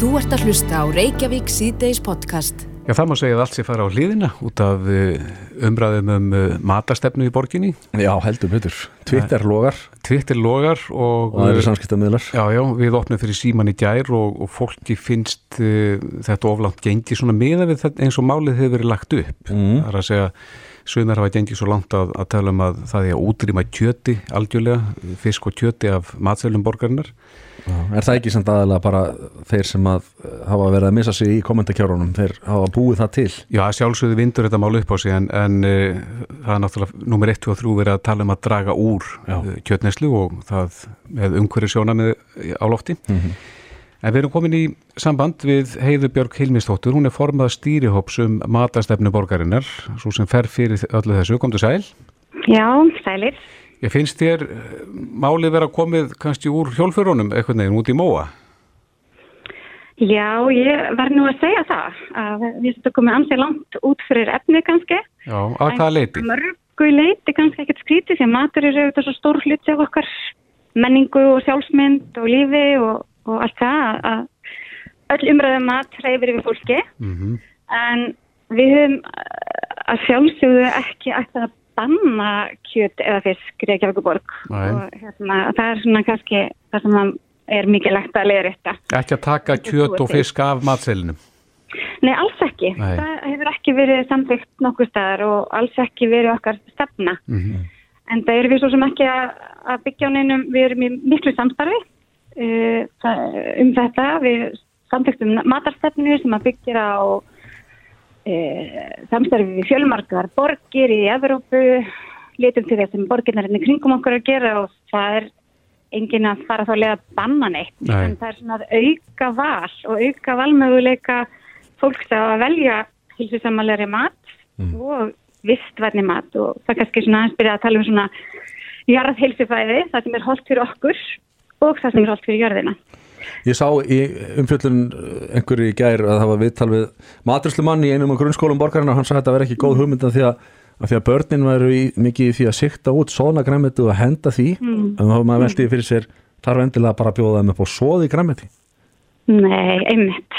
Þú ert að hlusta á Reykjavík síðdeis podcast. Já, það má segja að allt sé fara á hliðina út af uh, umræðum um uh, matarstefnu í borginni. Já, heldur betur. Twitter logar Twitter logar og... og það eru samskiptamöðlar. Já, já, við opnum fyrir síman í gær og, og fólki finnst uh, þetta oflant gengi svona miða við þetta eins og málið hefur verið lagt upp. Mm. Það er að segja, sögumar hafa gengið svo langt að, að tala um að það er að útrýma kjöti algjörlega, fisk og kjöti af matsælum borgarinnar. Er það ekki samt aðalega bara þeir sem að eh, hafa verið að missa sig í kommentarkjárunum, þeir hafa búið það til? Já, sjálfsögðu vindur þetta mál upp á sig en, en uh, það er náttúrulega nummer 1 og 3 verið að tala um að draga úr uh, kjötneslu og það með umhverju sjóna með á lofti. Mhm. En við erum komin í samband við Heiðu Björg Hilmistóttur, hún er formað stýrihóps um matastefnu borgarinnar, svo sem fer fyrir öllu þessu, komdu sæl. Já, sælir. Ég finnst þér eh, málið vera komið kannski úr hjólfurunum eitthvað neginn út í móa. Já, ég verð nú að segja það að við setjum komið ansið langt út fyrir efni kannski. Já, að hvaða leiti? Mörgu leiti kannski ekkert skrítið því að matur eru auðvitað svo stór hluti af okkar menningu og sjálfsmynd og lífi og, og allt það að öll umræðum mat hreyfir yfir fólki Mm en við höfum eh, að sjálfsögðu ekki ætti að banna kjöt eða fisk Reykjavíkuborg Nei. og hérna, það er svona kannski það sem að er mikilvægt að leiða rétta. Ekki að taka kjöt og fisk af matselinum. Nei, alls ekki. Nei. Það hefur ekki verið samþygt nokkuð staðar og alls ekki verið okkar stefna. Mm En það erum við svo sem ekki að, að byggja á neinum, við erum í miklu samstarfi um þetta. Við samþygtum matarstefnu sem að byggja á uh, samstarfi við fjölmarkar borgir í Evrópu, litum til þess sem borgirnar hérna í kringum okkur að gera og það er enginn að fara þá að banna neitt. Nei. En það er svona að auka val og auka valmöguleika fólks að velja hilsusammalegri mat og vistvætni mat og það kannski svona aðeins byrja að tala um svona jarðheilsufæði, það sem er holdt fyrir okkur og það sem er holdt fyrir jörðina. Ég sá í umfjöllun einhverju í gær að það var viðtal við maturslumann í einum af grunnskólum borgarinn og hann sagði að þetta verði ekki góð hugmynda því að, að því að börnin væru í, mikið því að sikta út svona græmiti og henda því Mm. en þá maður veldi fyrir sér þarf endilega bara að bjóða þeim upp á svoði græmiti Nei, einmitt.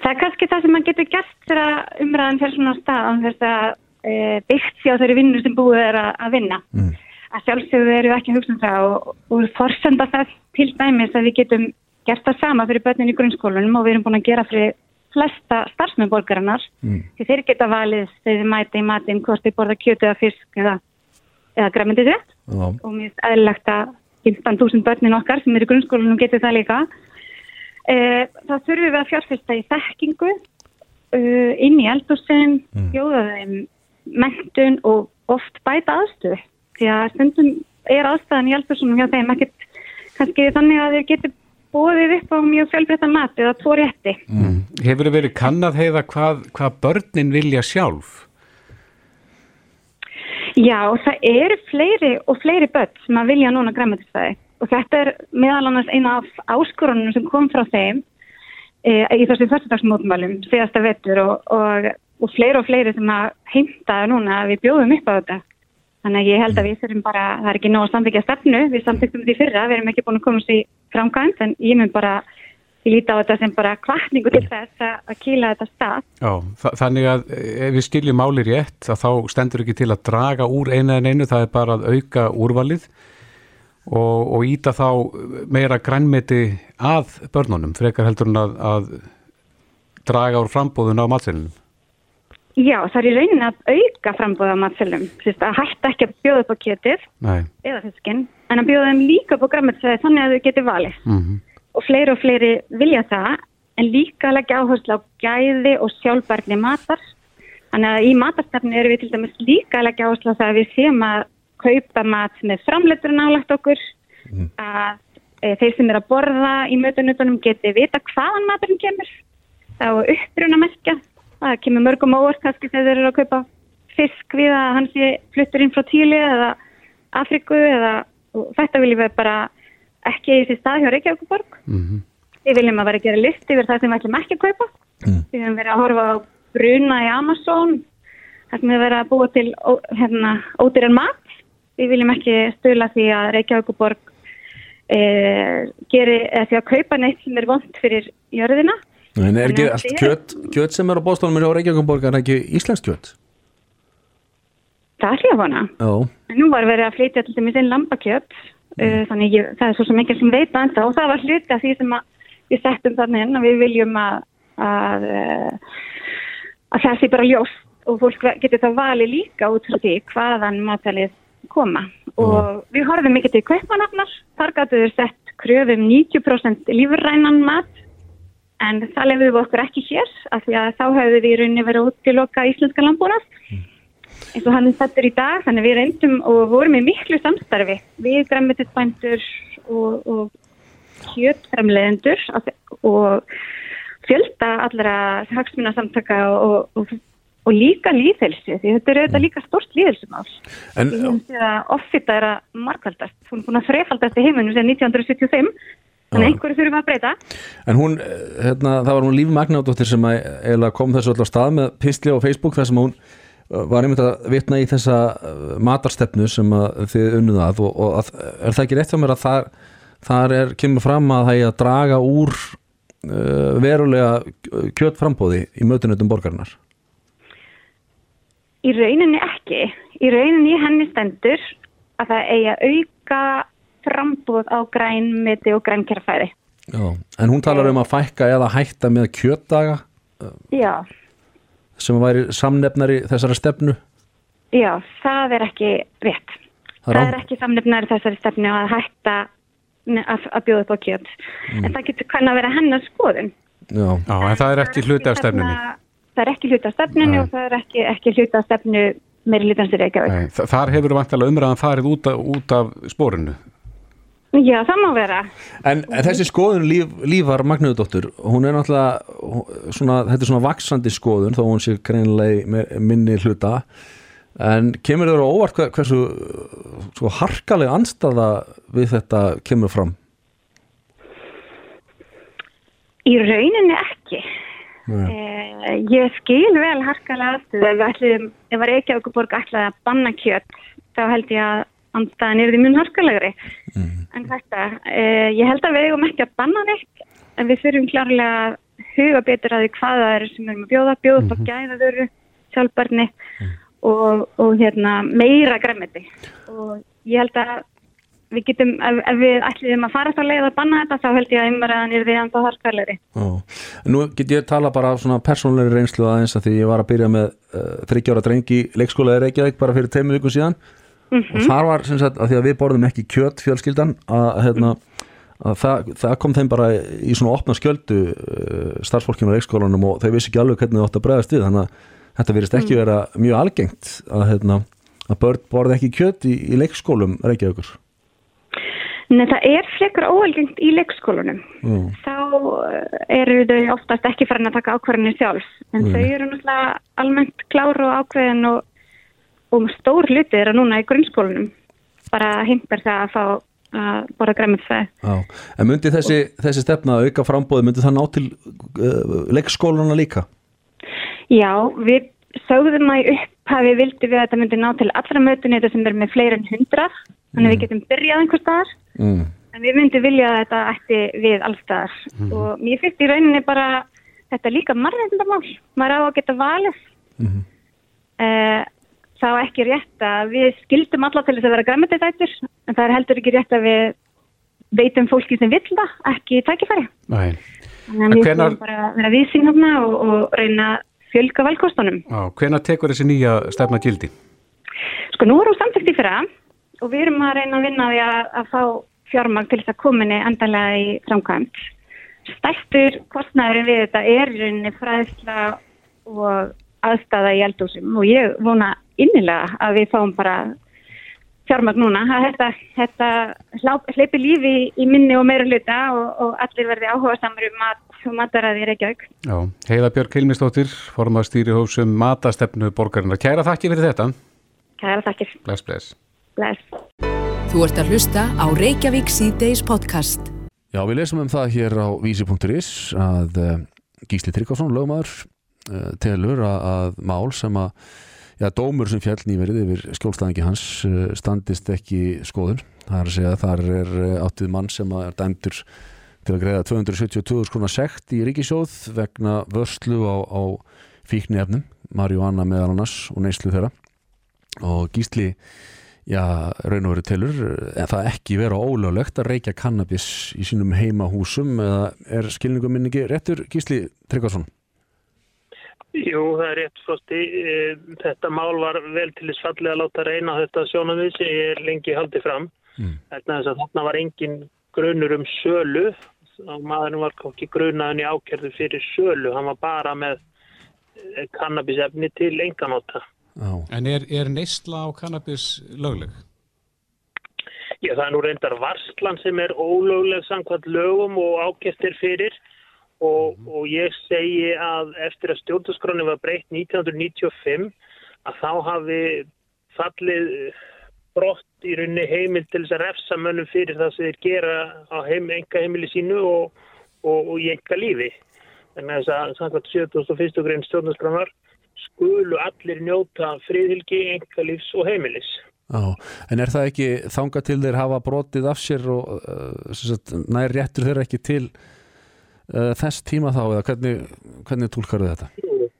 Það er kannski það sem maður getur gert þegar umræðan fyrir svona stað án þess að e, byggt sér á þeirri vinnu sem búið er að, að vinna. Mm. Að sjálfsögðu við ekki að hugsa um það og, og forsenda það til dæmis að við getum gert það sama fyrir börnin í grunnskólunum og við erum búin að gera fyrir flesta starfsmenn borgarinnar Mm. því þeir geta valið þegar þið mæta í matinn hvort þið borða kjötu eða fisk eða, eða græmyndið rétt Já, og mér finnst eðlilegt að 15.000 börnin okkar sem eru í grunnskólanum getur það líka. Eh, það þurfum við að fjárfesta í þekkingu uh, inn í eldursin, Mm. bjóða þeim mentun og oft bæta aðstöðu. Því að stundum er aðstæðan í eldursunum hjá þeim ekkert kannski þannig að þeir getur bóðið upp á mjög fjölbreytta mat eða tvo rétti. Mm. Hefur verið kannad heiða hvað, hvað börnin vilja sjálf? Já, það eru fleiri og fleiri börn sem að vilja núna græmmetisfæði og þetta er meðal annars eina af áskorunum sem kom frá þeim e, í þessum fyrstudagsmótmælum síðasta vettur og, og, og fleiri og fleiri sem að heimta núna að við bjóðum upp á þetta. Þannig að ég held að við þurfum bara, það er ekki nóg að samþykja stefnu, við samþyktum því fyrra, við erum ekki búin að komast í framkvæmt en ég mun bara, ég líti á þetta sem bara kvartningu til þess að, kýla þetta stað. Já, þa þannig að ef við skiljum máli rétt að þá stendur ekki til að draga úr eina en einu, það er bara að auka úrvalið og, og íta þá meira grænmeti að börnunum, frekar heldur en að, að draga úr frambúðun á matselinum. Já, það er í rauninni að auka frambúða matselum, að hætta ekki að bjóða upp á kjötið Nei. eða fiskinn, en að bjóða þeim líka upp á græmmetisfæði þannig að þau geti valið. Mm Og fleiri og fleiri vilja það, en líka að leggja áherslu á gæði og sjálfbærni matar. Þannig að í matarstefni erum við til dæmis líka að leggja áherslu á það að við séum að kaupa mat með framleitur nálagt okkur, að e, þeir sem eru að borða í mötunutunum geti vita hvaðan maturinn kemur, þá uppruna merkja, það kemur mörgum óvart kannski þegar þeir eru að kaupa fisk við að hann sé fluttur inn frá Tíli eða Afriku eða þetta viljum við bara ekki í þessi stað hjá Reykjavíkuborg. -hmm. Við viljum að vera að gera list yfir það sem við ætlum ekki að kaupa. Mm. Við höfum verið að horfa á bruna í Amazon, það sem við verið að búa til hérna, ódýran mat. Við viljum ekki stöla því að Reykjavíkuborg e, geri, eða því að kaupa neitt sem er vond fyrir jörðina En er ekki að allt þetta er- kjöt, kjöt sem er á bóðstólum er á Reykjavíkumborg er ekki íslensk kjöt? það er hljófana Já, en nú var verið að flytja til dæmis inn lambakjöt mm. þannig ég, það er svo sem ekki sem veit að enda og það var hluti af því sem að við settum þannig inn og við viljum að að, eh, að það sé bara ljóst og fólk getur þá valið líka út frá því hvaðan matalið koma. Og við horfum mikið til kaupmanafnar þar gætu við sett kröfum 90% lífrænan mat en það lefum við okkur ekki hér af því að þá hefðu við í rauninni verið út til okkar íslenska landbúnað eins og hann er settur í dag þannig að við reyndum og vorum í miklu samstarfi við græmitisbændur og, og kjötframleðendur og fjölda allra hagsmunasamtaka og, og, og líka líðhelsi því þetta er auðvitað líka stort líðhelsimál en Við höfum séð að offita er að markvaldast. Hún er búin að þrefaldast í heiminum sem 1975. Þannig einhverju þurfum að breyta. En hún, eh, hérna, það var hún Líf Magnádóttir sem kom þessu öll á stað með pistli á Facebook þar sem hún eh, var einmitt að vitna í þessa eh, matarstefnu sem þið unnuð að og, og að, er það ekki rétt hjá mér að þar, þar er, kemur fram að það er að draga úr uh, verulega kjötframbóði í mötunutum borgarinnar Í rauninni ekki. Í rauninni henni stendur að það eigi að auka frambúð á grænmeti og grænkerfæði. Já. En hún talar um að fækka eða hætta með kjötdaga Já, sem væri samnefnari þessara stefnu já, það er ekki rétt. Það er Það er ekki samnefnari þessari stefnu að hætta að, að bjóða upp á kjöt. En það getur kann að vera hennar skoðun. Já, Já, en það er ekki hluti af stefnunni. Það er ekki hluti af stefnunni og það er ekki, ekki hluti af stefnu meiri hlutansir Reykjavík. Nei, þa- Þar hefur vantilega umræðan farið út af, út af spórinu. Já, það má vera. En, en þessi skoðun líf, lífar Magnuðdóttur, hún er náttúrulega svona, þetta er svona vaksandi skoðun þó hún sé me- minni hluta en kemur þér á óvart hver- hversu sko, harkalega anstaða við þetta kemur fram Í rauninni ekki. Eh, ég skil vel harkalega aðstöðu. Ef ef að Reykjavíkuborg ætlaði að banna kjött, þá held ég að andstæðan er því mun harkalegri. En þetta, eh, ég held að við eigum ekki að banna neitt, en við þurfum klárlega að huga betur að því hvað það er sem við erum að bjóða, bjóða upp á gæðavöru, sjálfbarni og, og hérna, meira græmiti. Og ég held að við getum, ef, ef við ætlum að fara þá leið að banna þetta, þá held ég að umræðan er því enda harkalegri. Nú get ég tala bara af svona persónulegri reynslu aðeins að því ég var að byrja með uh, þryggjára drengi leikskólaði Reykjavík bara fyrir teimu viku síðan og þar var sem sagt að því að við borðum ekki kjöt fjölskyldan að, hérna, að það, það kom þeim bara í svona opna skjöldu uh, starfsfólkinu á leikskólanum og þau vissi ekki alveg hvernig þau átt að bregðast við þannig að þetta virðist ekki vera mjög algengt að, hérna, að börn borði ekki kjöt í, í leikskólum Reykjavíkur Nei, það er frekar óalgengt í leikskólunum. Mm. Þá eh, eru þau oftast ekki farin að taka ákvarðinni sjálf. En þau eru náttúrulega almennt klár og ákveðin og, og stór hluti er að núna í grunnskólanum. Bara heimper það að fá að borða græmitsfæði. Já. En myndi þessi, þessi stefna að auka frambóði, myndi það ná til uh, leikskólana líka? Já, við sögðum að í upphafi vildi við að þetta myndi ná til allra mötuneyta sem eru með fleiri en hundra. Þannig við getum byrjað einhver staðar. Mm. En við myndum vilja að þetta ætti við allstaðar og mér finnst í rauninni bara þetta er líka margændamál, maður á að geta valið. Mhm. Þá ekki rétt að við skildum alla til þess að vera græmitættur en það er heldur ekki rétt að við veitum fólki sem vill það, ekki tækifæri. Nei. Þannig að við skulum bara vera viðsýn hérna og, og reyna að fjölga valkostunum. Já, hvenær tekur þessi nýja stefna gildi? Sko nú er hún samtidig í fyrra og við erum að reyna að vinna því að, að fá fjármagn til þess að kominni endanlega í framkvæmt. Stærstur kostnæðurinn við þetta er rauninni fræðsla og aðstæða í eldúsum og ég vona innilega að við fáum bara fjármagn núna. Að Þetta, þetta hleypi lífi í, í minni og meira hluta og, og allir verði áhuga samar um mat og mataræði í Reykjavík. Já, Heiða Björg Hilmistóttir, formað stýrihósum matastefnu borgarinnar. Kæra þakki fyrir þetta. Kæra þakkir. Bless, bless. Bless. Þú ert að hlusta á Reykjavík C-Days podcast. Já, við lesum um það hér á vísi.is að uh, Gísli Tryggvason, lögmaður, uh, telur að, að mál sem að já, dómur sem fjall nýverið yfir skjólstæðingi hans uh, standist ekki skoðun það er að segja að þar er uh, áttið mann sem er dæmdur til að greiða 272 skrona sekt í ríkisjóð vegna vörslu á, á fíkni efnum, Marjóanna meðal annars og neyslu þeirra og gísli já, raun og veru telur en það ekki vera ólöglegt að reykja kannabis í sínum heimahúsum eða er skilningum minningi réttur Gísli Tryggvarsson? Jú, það er rétt frosti. Þetta mál var vel til þess fallið að láta reyna þetta sjónavið sem ég er lengi haldið fram. Mm. Þarna var engin grunur um sölu og maðurinn var ekki grunaðin í ákjörðu fyrir sölu. Hann var bara með kannabisefni til enganóta. En er, er neysla á kannabis lögleg? Já, það er nú reyndar varslan sem er ólögleg samkvæmt lögum og ákjæftir fyrir og, mm. og ég segi að eftir að stjórnarskráni var breytt 1995 að þá hafi fallið brott í rauninni heimil til þess að refsa mönnum fyrir það sem þeir gera á heim, enga heimili sínu og, og, og í enga lífi. Þannig að þess að samkvæmt 71. grein stjórnarskránar skulu allir njóta friðhylgi, enga lífs og heimilis. Já, en er það ekki þanga til þeir hafa brotið af sér og uh, nær réttur þeir ekki til þess tíma þá eða hvernig, hvernig tólkar þetta? Jú,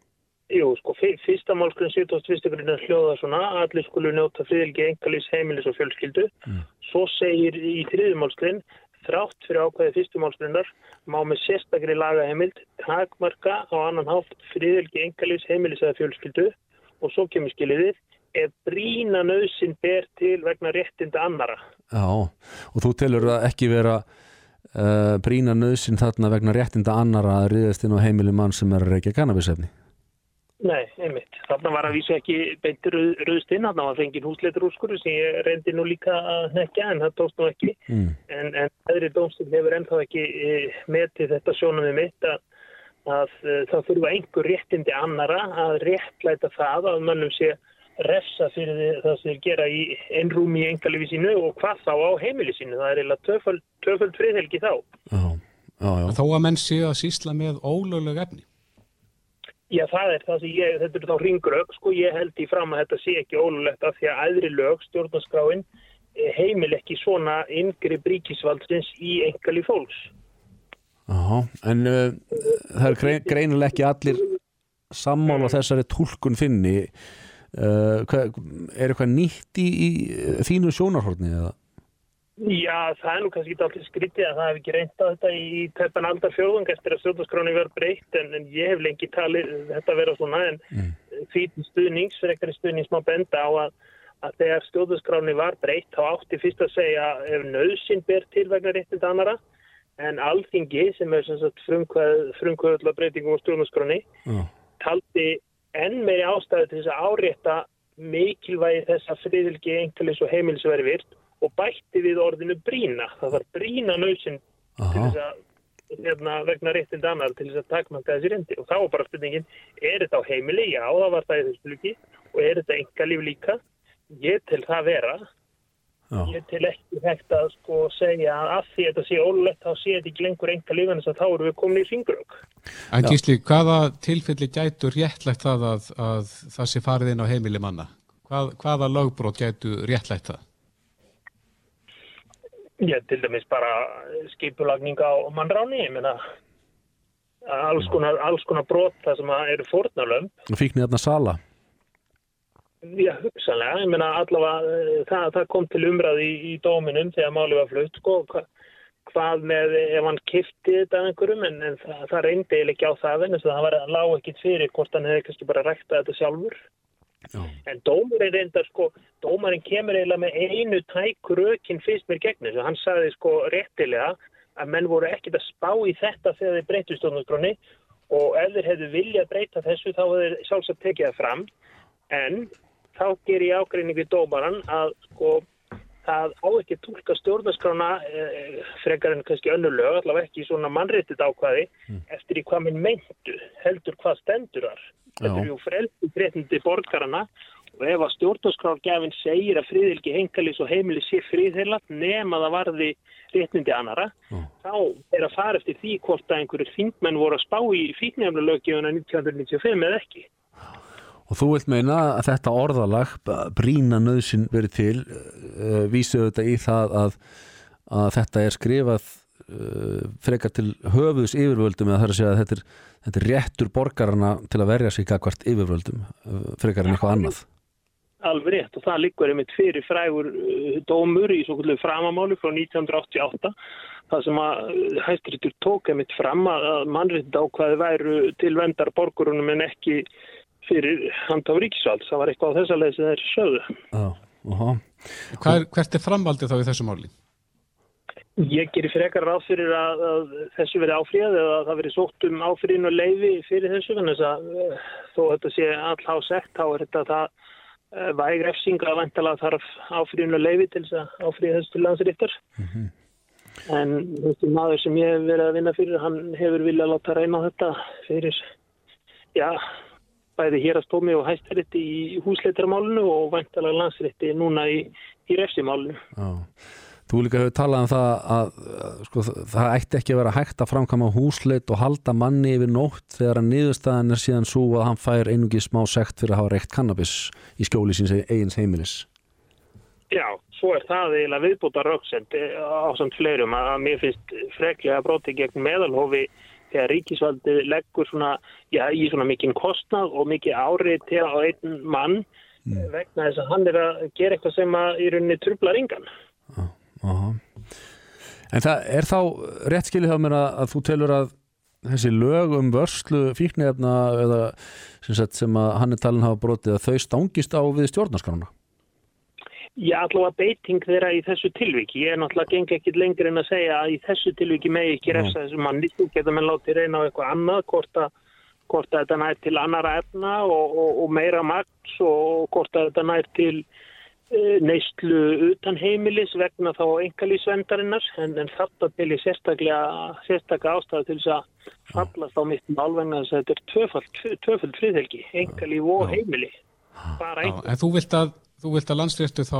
jú sko, fyrsta málskurinn 71. grunna hljóða svona allir skulu njóta friðilgi, engalís, heimilis og fjölskyldu mm. svo segir í þriðum málskurinn þrátt fyrir ákvæði fyrstu málskurinnar má með sérstakri lagaheimild takmarka á annan hátt friðilgi, engalís, heimilis eða fjölskyldu og svo kemur skiliðið ef brína nöðsin ber til vegna réttinda annara. Já, og þú telur að ekki vera uh, brína nöðsin þarna vegna réttinda annara að riðast inn á heimili mann sem er að reykja kannabisefni? Nei, einmitt. Þarna var að vísa ekki beintir rauðst inn, þarna var fengið húsleitur úrskuru sem ég reyndi nú líka að nekja en það tókst nú ekki. Mm. En, en aðri dómstil hefur ennþá ekki e, metið þetta sjónum við mitt að, að, að það þurfa einhver réttindi annara að réttlæta það að mannum sé refsa fyrir það sem þeir gera í ennrúmi í engalífi sínu og hvað þá á heimili sínu. Það er eiginlega töföld, töföld friðhelgi þá. Já, já, já. Þó að menn séu að sísla með ólögleg efni? Já, það er það sem ég, þetta er þá ringrög, sko, ég held í fram að þetta sé ekki ólöglegt af því að aðri lög, stjórnarskráin, heimil ekki svona yngri bríkisvaldsins í engalíf fólks. Já, en uh, það er grein, greinileg ekki allir sammála þessari tólkun finni Uh, hvað, er eitthvað nýtt í, í þínu sjónarhortni eða? Já, það er nú kannski ekki alltaf skritið að það hef ekki reyndað þetta í teppan aldar fjóðung eftir að stjórnarskráni verður breytt en, en ég hef lengi talið þetta að vera svona en mm. því stuðnings, ekkert stuðnings má benda á að, að þegar stjórnarskráni var breytt þá átti fyrst að segja ef nöðsinn ber til vegna réttið annara en alþingi sem er frumkvöðla breytingum á stjórnarskráni mm. taldi enn meiri ástæði til þess að árétta mikilvægi þess að friðilgi einhverjus og virt og bætti við orðinu brína. Það var brína nöysinn til þess að hérna, vegna réttind annar til þess að takmaka þessi rendi og þá var bara spurningin, er þetta á heimili? Já, það var það í þessu luki og er þetta enga líf líka? Ég til það vera Já. Ég til ekki hægt að sko segja að að því að þetta sé ólulegt þá sé þetta ekki lengur enga lífan þess að þá eru við komin í fingrög. En gísli, hvaða tilfelli gætur réttlegt það að, að það sé farið inn á heimili manna? Hvað, hvaða lögbrót gætu réttlegt það? Já, til dæmis bara skipulagning á mannráni, ég meina alls konar, alls konar brot það sem eru fórnalömp. Fíknir þarna sala? Já, hugsanlega, ég meina allavega eh, það, það kom til umræði í, í dóminum þegar máli var flutt, sko, hva, hvað með ef hann kifti þetta einhverjum, en, en það, það reyndi ekki á það, en það var lág ekkit fyrir hvort hann hefði kannski bara ræktað þetta sjálfur. Já. En dómarinn reyndar, sko, dómarinn kemur eiginlega með einu tækur ökinn fyrst mér gegn þessu, hann sagði sko réttilega að menn voru ekkit að spá í þetta þegar þeir breyttu stofnarskróni og ef þeir hefðu viljað breyta þessu þá hefur sjálfsagt tekið það fram en þá ger ég ágreining við dómaran að sko það á ekki tólka stjórnarskrána eh, frekar en kannski önnulög, allavega ekki svona mannréttið ákvaði mm. eftir í hvað minn meintu heldur hvað stendur þar. Þetta er ju freldur borgarana og ef að stjórnarskráfgefin segir að friðilgi hengalis og heimili sé friðheila nema það varði réttindi annara, mm. þá er að fara eftir því hvort að einhverju þingmenn voru að spá í fíknefnulögjöfuna 1995 eða ekki. Og þú vilt meina að þetta orðalag brína nöðsin verið til uh, vísu þetta í það að, að þetta er skrifað uh, frekar til höfuðs yfirvöldum eða það er að segja að þetta er, þetta er réttur borgarana til að verja sig kakvart yfirvöldum uh, frekar en eitthvað annað. Alveg rétt og það líkur einmitt fyrir frægur dómur í svo kvöldu framamáli frá 1988 það sem að hæsturitur tók einmitt fram að mannriðt ákvaði væru til vendar borgarunum en ekki fyrir handhaf ríkisvalds. Það var eitthvað á þessa leið sem þeir sögðu. Já. Er, hvert er framvaldið þá í þessu máli? Ég gerir frekar ráð fyrir að, að þessu veri áfríðað eða að það veri sótt um áfríðin og leiði fyrir þessu þannig að uh, þó þetta sé allhá sett þá er þetta það uh, væg refsinga að vantala þarf áfríðin og leiði til þess að áfríða þessu til landsrýttar. Mm -hmm. En þessi maður sem ég hef verið að vinna fyrir, hann hefur viljað láta reyna á þetta fyrir, já, bæði hérastómi og hæstaritti í húsleitarmálunu og vantalega landsritti núna í, í refsimálunu. Já. Þú líka hefur talað um það að, að sko, það ætti ekki að vera hægt að framkama húsleit og halda manni yfir nótt þegar að niðurstaðan er síðan svo að hann fær einungi smá sekt fyrir að hafa reykt kannabis í skjóli síns eigins heimilis. Já, svo er það eiginlega viðbúta rauksend á samt fleirum að mér finnst freklega broti gegn meðalhofi þegar ríkisvaldi leggur svona, já, í svona mikinn kostnað og mikið árið til á einn mann mm. vegna þess að hann er að gera eitthvað sem að í rauninni trubla ringan. Já, aha. En það er þá rétt skilið þá mér að, að þú telur að þessi lög um vörslu fíknefna eða sem, sagt, sem að hann er talin hafa brotið að þau stangist á við stjórnarskrana? Já, allavega beiting þeirra í þessu tilviki. Ég er náttúrulega geng ekkit lengur en að segja að í þessu tilviki megi ekki refsa þessu manni. Þú getur með látið reyna á eitthvað annað, hvort að, hvort að þetta nær til annara efna og, og, og meira maks og hvort að þetta nær til uh, neyslu utan heimilis vegna þá engalísvendarinnar. En, en þetta til í sérstaklega, ástæðu til þess að fallast á mitt málvegna þess að þetta er tvöfald, tvöfald friðhelgi, engalíf og heimili. Einhver. En þú vilt að Þú vilt að landsréttu þá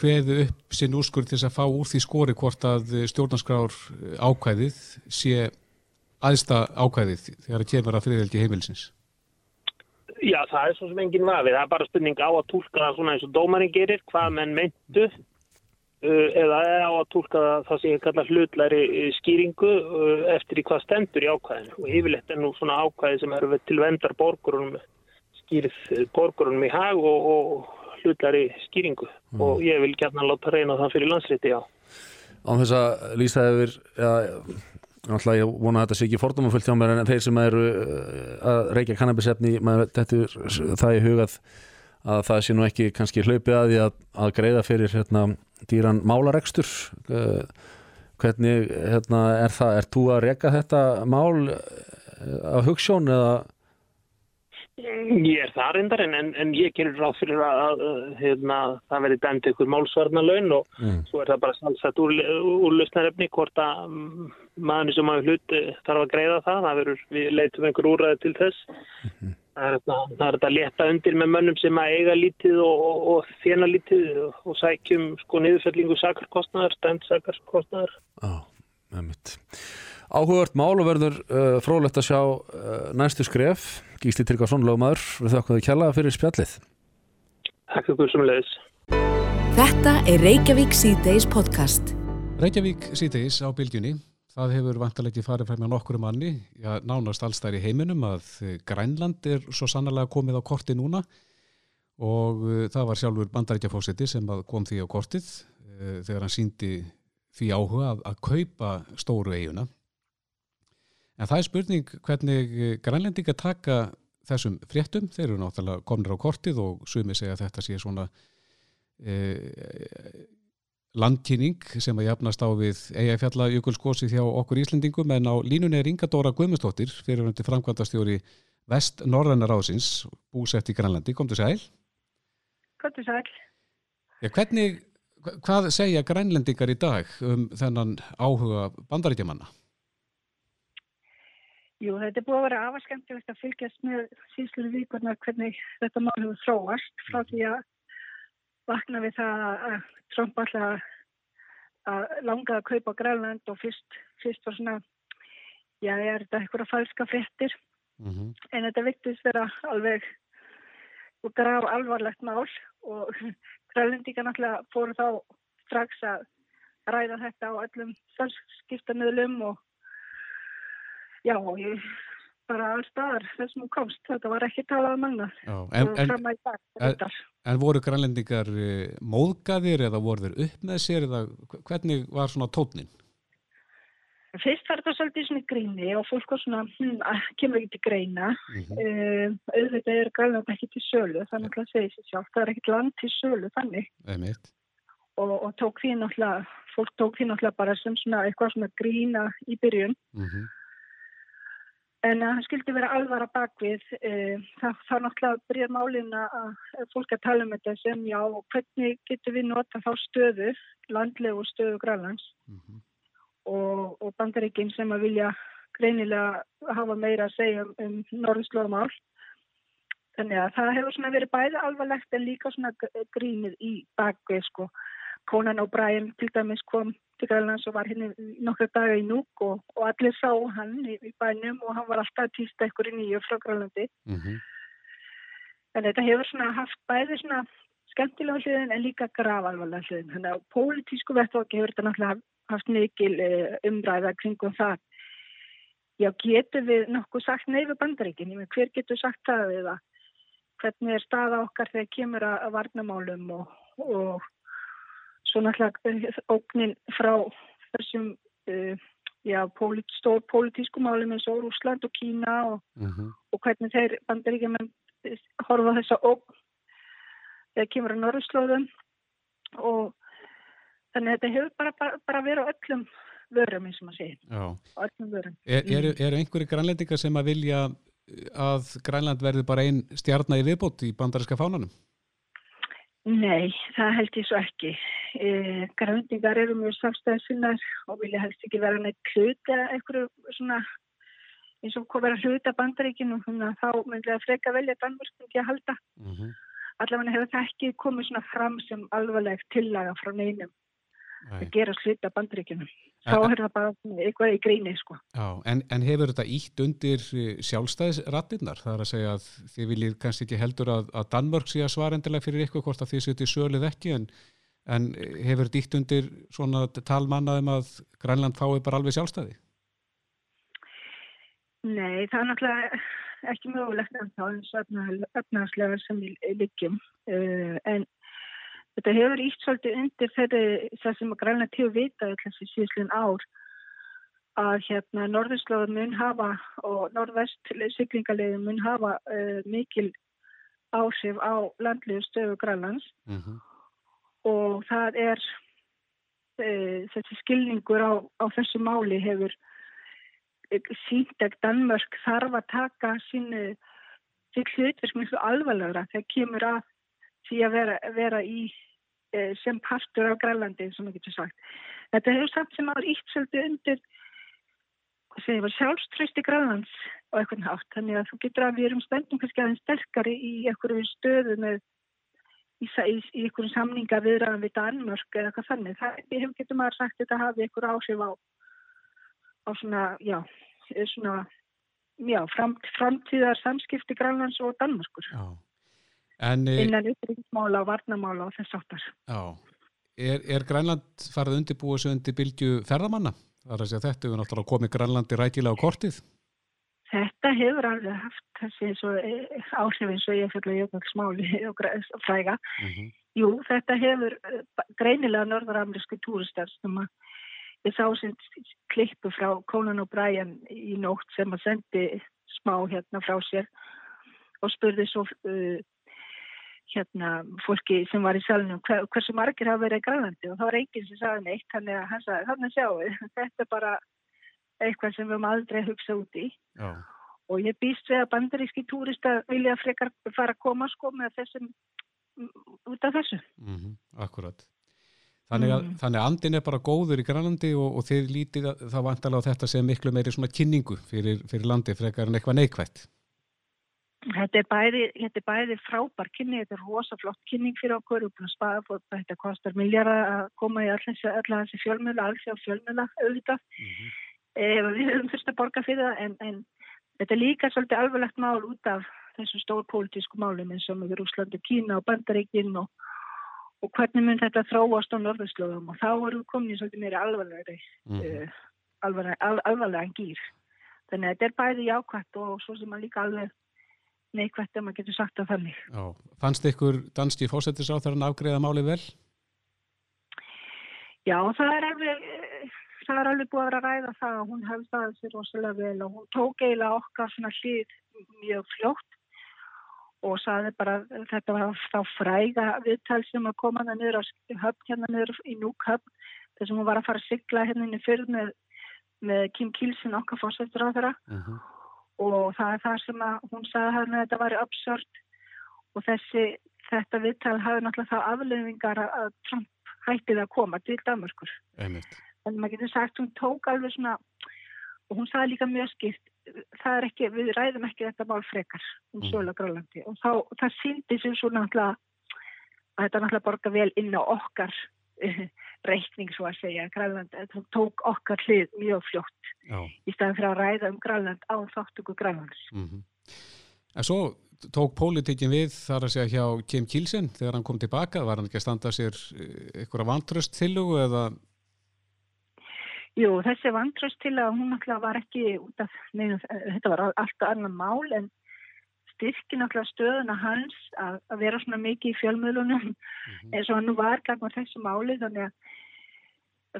hveðu uh, upp sinn úrskur til þess að fá úr því skori hvort að stjórnarskrár uh, ákvæðið sé aðsta ákvæðið þegar það kemur að friðveldi heimilsins? Já, það er svo sem enginn vafið. Það er bara spurning á að tólka það svona eins og dómarinn gerir, hvað menn meintu uh, eða á að tólka það sem ég kalla hlutlæri skýringu eftir í hvað stendur í ákvæðinu. Og yfirleitt er nú svona ákvæði sem eru til vendar borgurunum skýrið borgurunum í hag og, og hlutari skýringu mm. og ég vil gætna láta reyna það fyrir landsrétti, já. Án þess að lýsa yfir, já, náttúrulega ég vona að þetta sé ekki fordómafullt hjá mér en þeir sem eru uh, að reykja kannabisefni, þetta er það í hugað að það sé nú ekki kannski hlaupið að því að, að greiða fyrir hérna, dýran málarekstur uh, hvernig hérna, er það, er þú að reyka þetta mál uh, af hugssjón eða Ég er það reyndar en, en, en ég gerir ráð fyrir að, að, að hefna, það verði dæmt ykkur málsvarna laun og mm. svo er það bara sálsett úr, úrlustnarefni hvort að mm, maðurinn sem hafa hlut eh, þarf að greiða það, það verður, við leitum einhver úræði til þess. Mm -hmm. Það er þetta að leta undir með mönnum sem að eiga lítið og, og, og þjena lítið og, sækjum sko niðurfellingu sakarkostnaðar, stæmt sakarkostnaðar. Á, með mitt. Áhugavert mál og verður uh, frólægt að sjá uh, næstu skref. Gísli Tryggvarsson, lögumæður, við þakkum þið kjalla fyrir spjallið. Takk fyrir sem leiðis. Þetta er Reykjavík C-Days podcast. Reykjavík C-Days á bylgjunni. Það hefur vantalegi farið fram með nokkuru manni, já, nánast allstæri heiminum að Grænland er svo sannlega komið á korti núna og uh, það var sjálfur bandarækjafósiti sem kom því á kortið uh, þegar hann síndi því áhuga að, að kaupa stóru eiguna En það er spurning hvernig eh, grænlendinga taka þessum fréttum, þeir eru náttúrulega komnir á kortið og sumi segja að þetta sé svona e, landkynning sem að jafnast á við eigafjalla jökulskósi þjá okkur Íslendingum en á línunni er Inga Dóra Guðmustóttir fyrir hundi framkvæmdastjóri Vest Norræna Rásins, búsett í Grænlandi. Komdu sæl? Komdu sæl. Ja, hvernig, hvað segja grænlendingar í dag um þennan áhuga bandaríkjamanna? Jú, þetta er búið að vera afaskendilegt að fylgjast með síðslu vikurnar hvernig þetta mál hefur þróast frá því að vakna við það að Trump alltaf að langa að kaupa Grænland og fyrst, fyrst var svona, já, er þetta eitthvað falska frettir, mm -hmm. en þetta vittist vera alveg og graf alvarlegt mál og grælendingar náttúrulega fóru þá strax að ræða þetta á öllum skiptamöðlum og já, ég bara allstaðar þessum hún komst, þetta var ekki talað um annað. En, en, en, en voru grænlendingar eh, móðgaðir eða voru þeir upp með sér eða hvernig var svona tótnin? Fyrst var þetta svolítið svona gríni og fólk var svona, hm, kemur ekki til greina. Mm -hmm. uh, auðvitað er grænland ekki til sölu, þannig að það segir sér sjálf það er ekkit land til sölu, þannig. Og, og tók því náttúrulega fólk tók því náttúrulega bara sem svona eitthvað svona grína í byrjun. Mm -hmm. En að það skildi vera alvara bakvið, e, það, það náttúrulega byrjar málin að fólk að tala um þetta sem já, hvernig getur við nota þá stöðu, landlegu stöðu Grænlands mm -hmm. og, og bandaríkinn sem að vilja greinilega hafa meira að segja um, um norðslóðamál. Þannig að það hefur svona verið bæði alvarlegt en líka svona grínið í bakvið sko. Conan O'Brien til dæmis kom til Grænlands og var henni nokkru daga í núk og, og allir sá hann í, í bænum og hann var alltaf týst ekkur í nýju frá Grænlandi. Mm -hmm. En þetta hefur svona haft bæði svona skemmtilega hliðin en líka gravalvarlega hliðin. Þannig að pólitísku vettvokki hefur þetta náttúrulega haft mikil uh, umræða kringum það. Já, getur við nokkuð sagt neyfu bandaríkinni, hver getur sagt það eða hvernig er staða okkar þegar kemur að varnamálum og, og svo náttúrulega ógnin frá þessum uh, já, polit, stór politísku málum eins og Úsland og Kína og, uh mhm. -huh. og hvernig þeir bandaríkjumenn horfa þessa ógn þegar kemur að Norðurslóðum og þannig að þetta hefur bara, bara, bara verið á öllum vörum eins og maður segir er, Eru er einhverju grænlendingar sem að vilja að Grænland verði bara einn stjarnar í viðbót í bandaríska fánanum? Nei, það held ég svo ekki. E, Grænlingar eru mjög samstæðisvinnar og vilja helst ekki vera neitt hluta eitthvað svona eins og hvað vera hluta bandaríkinu og þá myndi það freka velja Danmörk ekki að halda. Mm -hmm. Allavega hefur það ekki komið svona fram sem alvarlegt tillaga frá neinum Nei. að gera hluta bandaríkinu. Þá er það bara eitthvað í gríni sko. Já, en, en hefur þetta ítt undir eh, sjálfstæðisrattinnar? Það er að segja að þið viljið kannski ekki heldur að, að Danmörk sé að svara endilega fyrir ykkur hvort að þið setjum sölið ekki en, en hefur þetta ítt undir svona talmannaðum að Grænland fái bara alveg sjálfstæði? Nei, það er náttúrulega ekki mögulegt en þá eins og efnaðslega sem við liggjum uh, en Þetta hefur ítt svolítið undir þeirri það sem að græna til að vita þessi síðslun ár að hérna norðurslóður mun hafa og norðvest syklingarlegin mun hafa uh, mikil áhrif á landliðu stöðu Grænlands mm -hmm. og það er uh, þessi skilningur á, á þessu máli hefur uh, sínt að Danmörk þarf að taka sínu sitt hlutverk mjög alvarlegra þegar kemur að því að vera, vera í Eh, sem partur af Grænlandi sem maður getur sagt. Þetta hefur samt sem áður ítt svolítið undir sjálfströsti Grænlands á eitthvað nátt. Þannig að þú getur að við erum spennum kannski aðeins sterkari í einhverju stöðu með í, í, í einhverju samninga viðræðan við Danmörk eða eitthvað þannig. Það hefur getur maður sagt þetta hafi einhverju áhrif á, á svona, já, svona, já, fram, framtíðar samskipti Grænlands og Danmörkur. Já. En, eh, innan ytterriksmála og varnamála og þess áttar. Já, er, er Grænland farið undirbúið svo undir bylgju ferðamanna? Það er að segja þetta, við náttúrulega komið Grænlandi rætilega á kortið. Þetta hefur alveg haft þessi eh, áhrif eins og ég fyrir að jöfnveld smáli og fræga. Mm -hmm. Jú, þetta hefur eh, greinilega norðaramlisku túristar sem að ég sá sem klippu frá Conan O'Brien í nótt sem að sendi smá hérna frá sér og spurði svo uh, hérna fólki sem var í salunum hver, hversu margir hafa verið í Grænlandi? Og það var enginn sem sagði neitt þannig að hann sagði þannig sjáu þetta er bara eitthvað sem við höfum aldrei hugsað út í. Já. og ég býst við að bandaríski túrista vilja frekar fara að koma sko með þessum út af þessu. Mm -hmm, Akkurat. Þannig að, mm. þannig að andin er bara góður í Grænlandi og, og þeir lítið það vantalega á þetta sem miklu meiri svona kynningu fyrir, fyrir landi frekar en eitthvað neikvægt Þetta er bæði, þetta er bæði frábær kynning, þetta er rosaflott kynning fyrir okkur og þetta kostar miljardar að koma í allir þessi fjölmjöla, alls á fjölmjöla auðvitað. Mm -hmm. e, við höfum fyrst að borga fyrir það en, en þetta er líka svolítið alveglegt mál út af þessum stór pólitísku málum eins og með Rúsland og Kína og Bandaríkinn og, og hvernig mun þetta þróast á norðurslóðum og þá erum við komin í svolítið meiri alvarlegri mm. uh, alvarlega, al, alvarlega en gýr þannig að þetta er bæði jákvæmt og svo sem að líka alveg neikvæmt ef maður getur sagt að þannig Já. Fannst ykkur danski fósettisáþarann afgreða máli vel? Já, það er alveg það er alveg búið að vera að ræða það og hún hefði það sér rosalega vel og hún tók eiginlega okkar svona hlýð mjög fljótt og saði bara þetta var þá fræga viðtal sem að koma það niður á höfn hérna niður í Núkhöfn þess að hún var að fara að sigla hérna inn í fyrr með, með Kim Kielsen okkar fórsættur á þeirra uh -huh. Og það er það sem hún saði hérna að þetta var absurt og þessi þetta viðtal hafi náttúrulega þá aflöfingar að Trump hættið að koma til Danmarkur Einmitt. En maður getur sagt hún tók alveg svona og hún sagði líka mjög skipt það er ekki, við ræðum ekki þetta mál frekar um mm. sögulega grálandi og þá, það síndi sem svo náttúrulega að þetta náttúrulega borga vel inn á okkar reikning svo að segja Græland, það tók okkar hlið mjög fljótt Já. í staðan fyrir að ræða um Græland á þáttöku Grælands mm -hmm. En svo tók pólitíkin við þar að segja hjá Kim Kielsen þegar hann kom tilbaka, var hann ekki að standa sér eitthvað vantröst til þú eða Jú, þessi vantröst til að hún náttúrulega var ekki út af, neina, þetta var alltaf annan mál en styrki náttúrulega stöðuna hans að, að vera svona mikið í fjölmjölunum mm -hmm. eins og hann nú var gagnar þessu máli þannig að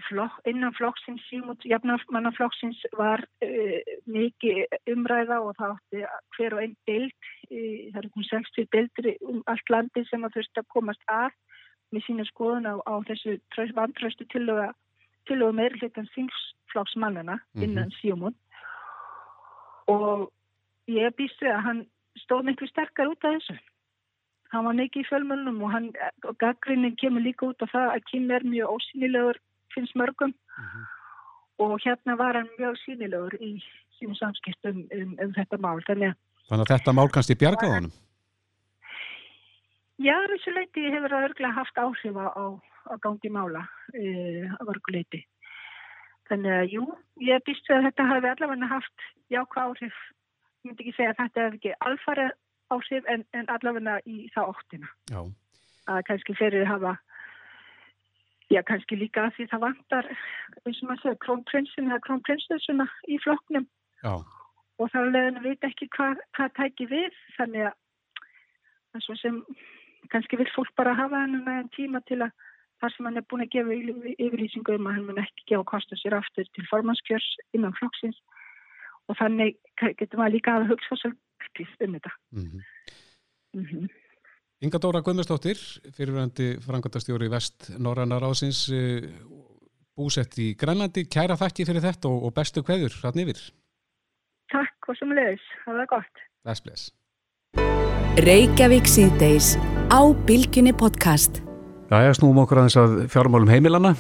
flok, innan flokksins, jafnarmannaflokksins var uh, mikið umræða og það átti hver og einn bild, uh, það er hún 60 bildur um allt landi sem að þurfti að komast að með sína skoðun á, á þessu vantröstu tilöga tilögu meiri hlutan þingsflokksmannana mhm. innan mm -hmm. síumun og ég býst við að hann stóð miklu sterkar út af þessu hann var mikið í fölmjölnum og, og gaggrinnin kemur líka út af það að Kim er mjög ósynilegur finnst mörgum mm -hmm. og hérna var hann mjög synilegur í sínum samskiptum um, um þetta mál þannig að, þannig að þetta mál kannski bjargaði honum Já, þessu leiti hefur það örglega haft áhrif á að gangi mála uh, að varguleiti. Þannig að jú, ég býst að þetta hafi allavega haft jákvæð áhrif. Ég myndi ekki segja að þetta hefði ekki alfarið áhrif en, en allavega í það óttina. Já. Að kannski fyrir hafa, já kannski líka að því það vantar, eins og maður segja, krónprinsin eða krónprinsessuna í flokknum. Já. Og þá leðinu veit ekki hvað, hvað tæki við, þannig að sem kannski vil fólk bara hafa henni með tíma til að þar sem hann er búin að gefa yfirlýsingu um að hann mun ekki gefa kosta sér aftur til formannskjörs innan flokksins og þannig getur maður líka að hugsa svolítið um þetta. Mm -hmm. Mm -hmm. Inga Dóra Guðmundsdóttir, fyrirvændi frangandastjóri Vest Norrannar ásins, eh, búsett í Grænlandi. Kæra þakki fyrir þetta og bestu hverjur hrann yfir. Takk og sem leiðis, það var gott. Bless, bless. Reykjavík síðdeis á Bilginni podcast. Ég snúum okkur aðeins að fjármálum heimilana.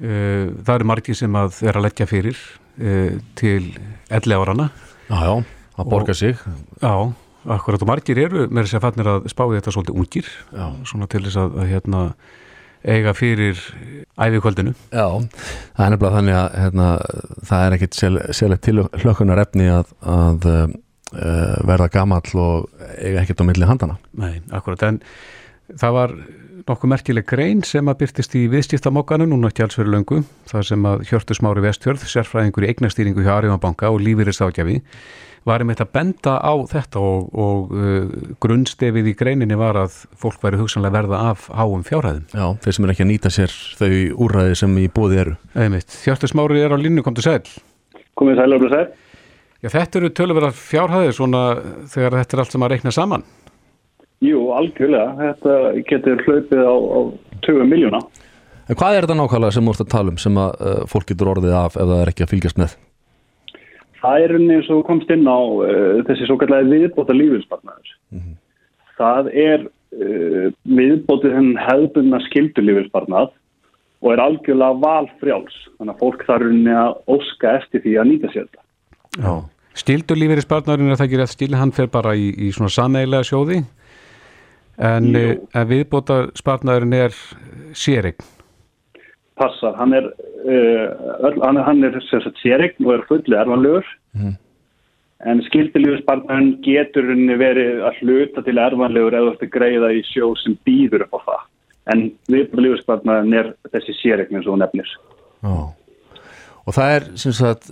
Eh, það eru margi sem að vera að leggja fyrir eh, til 11 árana. Já, já, að borga sig. Já, akkurat og margir eru með þess að fannir að spáði þetta svolítið ungir. Já. Svona til þess að, að hérna, eiga fyrir æfikvöldinu. Já, það er nefnilega þannig að hérna, það er ekkit selegt til hlökkunar efni að, að uh, verða gamall og eiga ekkit á milli handana. Nei, akkurat, en það var nokkuð merkileg grein sem að byrtist í viðstiftamokkanum núna ekki alls fyrir löngu þar sem að Hjörtur Smári Vestjörð, sérfræðingur í eignastýringu hjá Arjónbanka og lífýrist ágjafi varum þetta að benda á þetta og, og uh, grunnstefið í greininni var að fólk væri hugsanlega verða af háum fjárhæðum. Já, þeir sem er ekki að nýta sér þau úrræði sem í bóði eru. Einmitt. Hjörtur Smári er á linnu, kom til sæl. Komið sæl, alveg sæl. Já, þetta eru tölverðar fjárhæðir svona þegar þetta er allt sem að reikna saman. Jú, algjörlega. Þetta getur hlaupið á, á 20 miljóna. En hvað er þetta nákvæmlega sem ert að tala um sem að uh, fólk getur orðið af ef það er ekki að fylgjast með? Það er eins og komst inn á uh, þessi svo kallega viðbóta lífilspartnaður. Mm -hmm. Það er uh, viðbótið henn hefðbunna skildulífilspartnað og er algjörlega valfrjáls. Þannig að fólk þarf unni að óska eftir því að nýta sér þetta. Já. Skildulífilspartnaðurinn er það ekki rétt skil, hann fer bara í, í svona sameigilega sjóði? En, eh, en viðbóta spartnaðurinn er sérign Passar, hann er uh, hann er, er séregn og er fullið erfanlegur mm. en skildilífispartnarinn getur henni verið að hluta til erfanlegur eða eftir greiða í sjó sem býður upp á það. En viðbúrlífispartnarinn er þessi séregn eins og nefnir. Já. Og það er sem sagt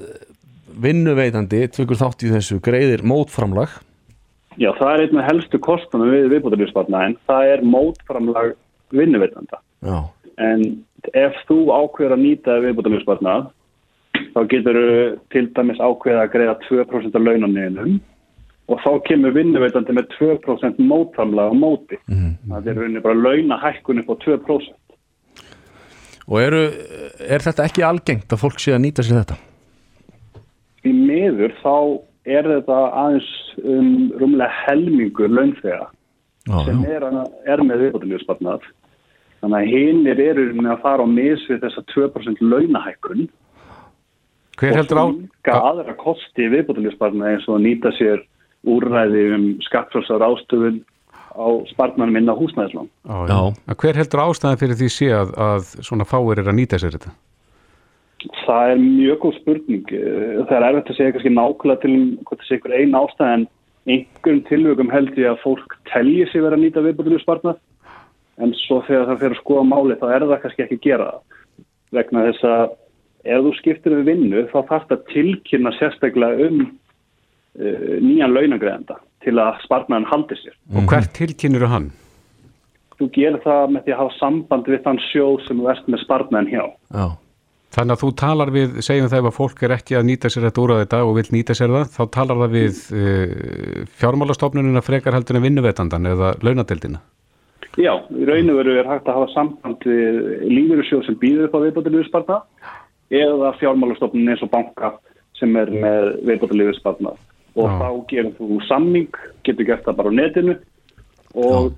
vinnuveitandi, tvekur þátt í þessu greiðir mótframlag Já, það er einn af helstu kostunum við viðbúrlífispartnarinn það er mótframlag vinnuveitanda Já, en ef þú ákveður að nýta viðbúrlífispartnar þá getur til dæmis ákveða að greiða 2% af launanniðinum og þá kemur vinnuveitandi með 2% mótframlag á móti. Það er rauninni bara launahækkun upp á 2%. og eru, er þetta ekki algengt að fólk sé að nýta sér þetta? Í miður þá er þetta aðeins um, rúmlega helmingur launþega Já, sem er, er með viðbúrlífispartnar. Þannig að hinnir eru rauninni að fara á mis við þessa 2% launahækkun Hver heldur á? og líka aðra kosti viðbúrlífispartnar eins og nýta sér úrræði um skattfrálsar ástöfun á spartnanum inn á Já. já. Hver heldur ástæðan fyrir því sé að, að svona fáir er að nýta sér þetta? Það er mjög góð spurning. Eh, Það er erfitt að segja kannski nákvæmlega til um hvort það sé einhver einn ástæð en einhverjum tilvökum held ég að fólk telji sig verið að nýta viðbúrlífispartnar en svo þegar það fyrir að skoða máli þá er það kannski ekki að gera það vegna þess að ef þú skiptir við vinnu þá þarf það tilkynna sérstaklega um uh, nýjan launagreðenda til að spartnaðan haldi sér. Og hvert tilkynir hann? Þú gerir það með því að hafa samband við þann sjó sem þú ert með spartnaðan hjá. Já, Þannig að þú talar við, segjum það ef að fólk er ekki að nýta sér þetta úr á þetta og vil nýta sér það, þá talar það við uh, fjármálastofnunina frekar heldur en vinnuvetandan eða launadeildina. Já, í raun og veru er hægt að hafa samband við lífeyrissjóð sem býður upp á viðbótarlífispartna eða fjármálastofnun eins og banka sem er með viðbótarlífispartna og Já. þá gerir þú samning, getur gert það bara á netinu og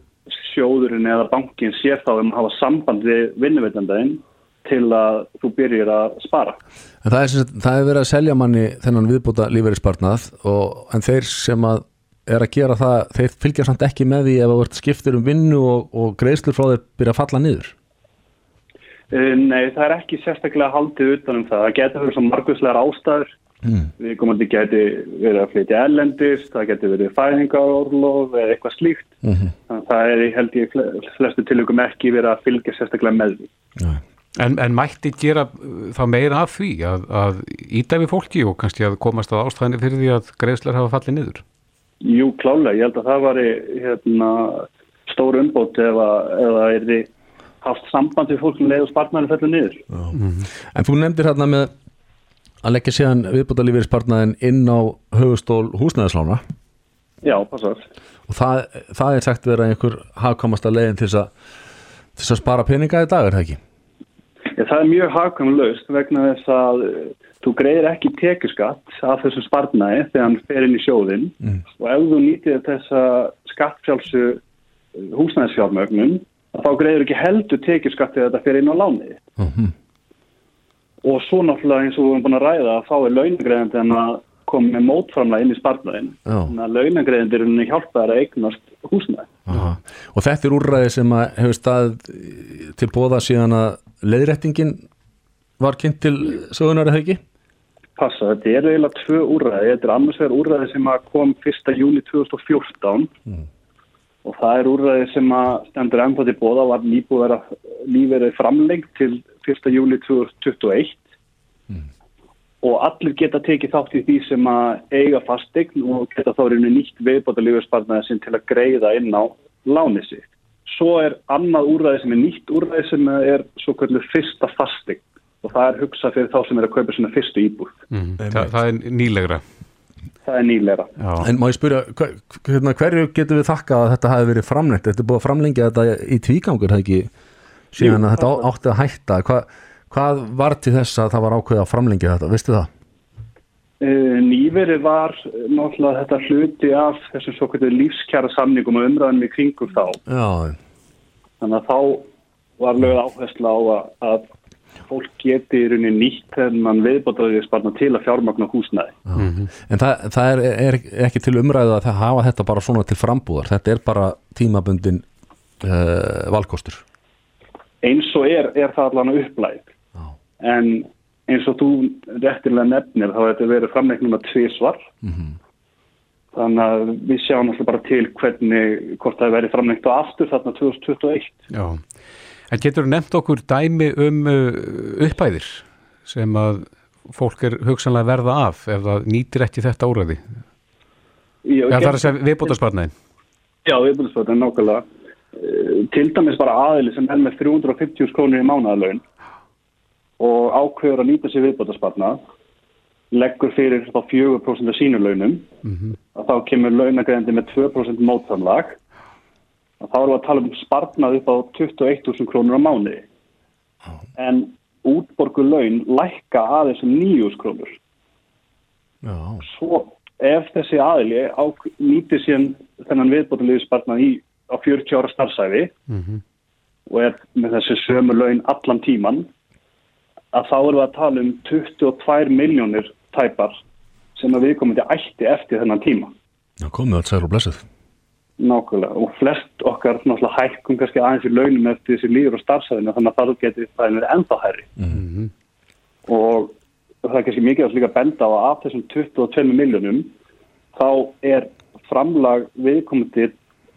sjóðurinn eða bankin sér þá um að hafa samband við vinnuveitandaginn til að þú byrjir að spara. en það er, það er verið að selja manni þennan viðbúta lífeyrispartnað og, en þeir sem að er að gera það, þeir fylgja samt ekki með því ef þú ert skiptir um vinnu og, og greiðslur frá þeir byrja að falla niður Uh, Nei, það er ekki sérstaklega haldið utan um það. Það getur verið svo margvíslegar ástæður. mm. Við komandi geti verið að flytja ellendist, það getur verið fæðingarorlof eða eitthvað slíkt. Mm að það er held ég fle- flestu tilökum ekki verið að fylgja sérstaklega með því. En, en mætti gera uh, þá meira af því að, að íta við fólki og kannski að komast að ástæðinni fyrir því að greiðslar hafa fallið niður? Jú, klálega, ég held að það var hérna, stór umbót ef að, ef að er þið haft samband við fólk sem leiður spartnæri fellur niður. En þú nefndir hérna með að leggja síðan viðbúta lífeyrispartnaðin inn á höfustól húsnæðislána Já, passar. og það, það er sagt vera einhver hafkamasta leiðin til þess að, til þess að spara peninga í dag er það ekki? Já, það er mjög hagkvæm laust vegna þess að eh, þú greiðir ekki tekjuskatt af þessum spartnæði þegar hann fer inn í sjóðinn Mm. og ef þú nýtir þessa skattfjálsu húsnæðisfjármögnun þá greiður ekki heldur tekjuskatt þegar þetta fer inn á lánið. Mm Og svo náttúrulega eins og við erum búin að ræða að þá er launagreiðandi en að koma með mótframlega inn í spartnæðin. Þannig að launagreiðandi henni hjálpaðar að eignast húsnæði. Aha. Og þetta er úrræði sem að hefur stað til bóða síðan að leiðrættingin var kynnt til sögunar eða ekki? Passa, þetta er eiginlega tvö úrræði. Þetta er annars vegar úrræði sem að kom 1. júli 2014 og það er úrræði sem að stendur ennþá til bóða var nýbúið vera lífverið framlengt til 1. júli 2021 og allir geta tekið þátt í því sem að eiga fastegn og geta þá reynu nýtt viðbóta lífverspartnaði sem til að greiða inn á lánið sitt. Svo er annað úrræði sem er nýtt úrræði sem er svo kvöldur fyrsta fastegn og það er hugsað fyrir þá sem er að kaupa svona fyrstu íbúð. Mm. Þa, það er nýlegra. Það er nýlegra. Já. En má ég spyrja, hver, hérna, hverju getum við þakkað að þetta hafi verið framlengt? Þetta er búið að framlengja þetta í tvígangur, það ekki? Síðan Jú, að þetta á- átti að hætta. Hva, hvað var til þess að það var ákveðið að framlengja þetta? Veistu það? Uh, nýveri var eh, náttúrulega þetta hluti af þessum svo kvöldur lífskjara samningum og umræðum í kringum þá. Já, Þannig að þá var lögð áhersla á að, að fólk geti í rauninni nýtt þennan viðbótaðiðspartna til að fjármagna húsnæði. en það, það er, er ekki til umræðu að það hafa þetta bara svona til frambúðar. Þetta er bara tímabundin uh, valkostur. Eins og er, er það allan upplæð. En eins og þú réttilega nefnir þá hefur þetta verið framleik núna tvisvar Þannig að við sjáum alltaf bara til hvernig, hvort það verið framlengt á aftur þarna 2021. Já, en getur þú nefnt okkur dæmi um uh, uppæðir sem að fólk er hugsanlega verða af ef það nýtir ekki þetta úrræði? Já, Já, það er að segja viðbútasparnaðin. Já, viðbúðsfötin nákvæmlega. Eh, Til dæmis bara aðili sem er með 350 krónir í mánaðalaun og ákveður að nýta sér viðbúðsparnað, leggur fyrir þá 4% af sínu launum, að þá kemur launagreðandi með 2% mótsamlag, að þá erum við að tala um sparnað upp á 21.000 krónur á mánuði. En útborgu laun lækka aðeins um 9.000 krónur. Já, svo ef þessi aðili nýtir síðan þennan viðbótarliðspartnað í á 40 ára starfsæfi og er með þessi sömu laun allan tíman að þá við að tala um 22 miljónir tæpar sem að viðkomandi ætti eftir þennan tíma. Já komið allt sæl og blessið nákvæmlega. Og flest okkar náttúrulega hækkum kannski aðeins í launum eftir þessi líður og starfsæfinu þannig að það getur það er ennþá hærri. Og það er kannski mikið að líka benda á að af þessum 22 miljónum þá er framlag viðkomandi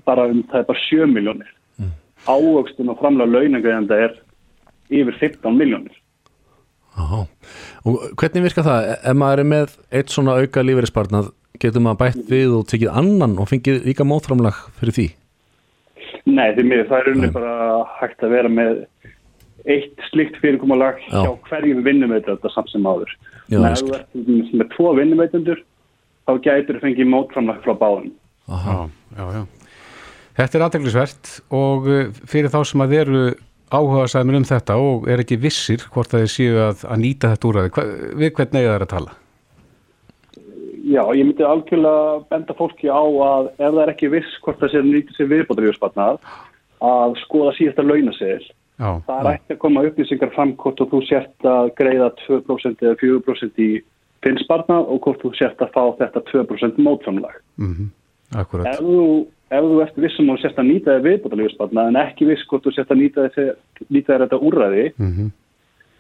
bara um bara 7 miljónir mm. ávöxtun og framlag launagreðanda er yfir 15 miljónir Já, og hvernig virka það? Ef maður er með eitt svona auka lífeyrispartnað getur maður bætt við og tekið annan og fengið líka mótframlag fyrir því? Nei, því miður það er unni bara hægt að vera með eitt slikt fyrirkomulag Já. hjá hverjum vinnumveitanda samt sem áður. Já, Nei, þú ert með tvo vinnumveitandur þá gætur þú fengið mótframlag frá báðum. Aha. Já, já, já. Þetta er aðteglisvert og uh, fyrir þá sem að eru áhuga sæmur um þetta og er ekki vissir hvort að þeir séu að, að nýta þetta úrræði, Hva, við hvernig eiga það að tala? Já, ég myndi algjörlega benda fólki á að ef það er ekki viss hvort það sé nýtið sér viðbótarjóðspartnað að skoða síðasta launasegil. Já, Það er ekki að koma upplýsingar fram hvort þú sért að greiða 2% eða 4% í finnspartnað og hvort þú sért að fá þetta 2% mótframlag. mm akkurat. Ef þú, ef þú ert vissum og sért að nýta þér viðbótarlífspartna en ekki viss hvort þú sért að nýta þér þetta úrræði Mm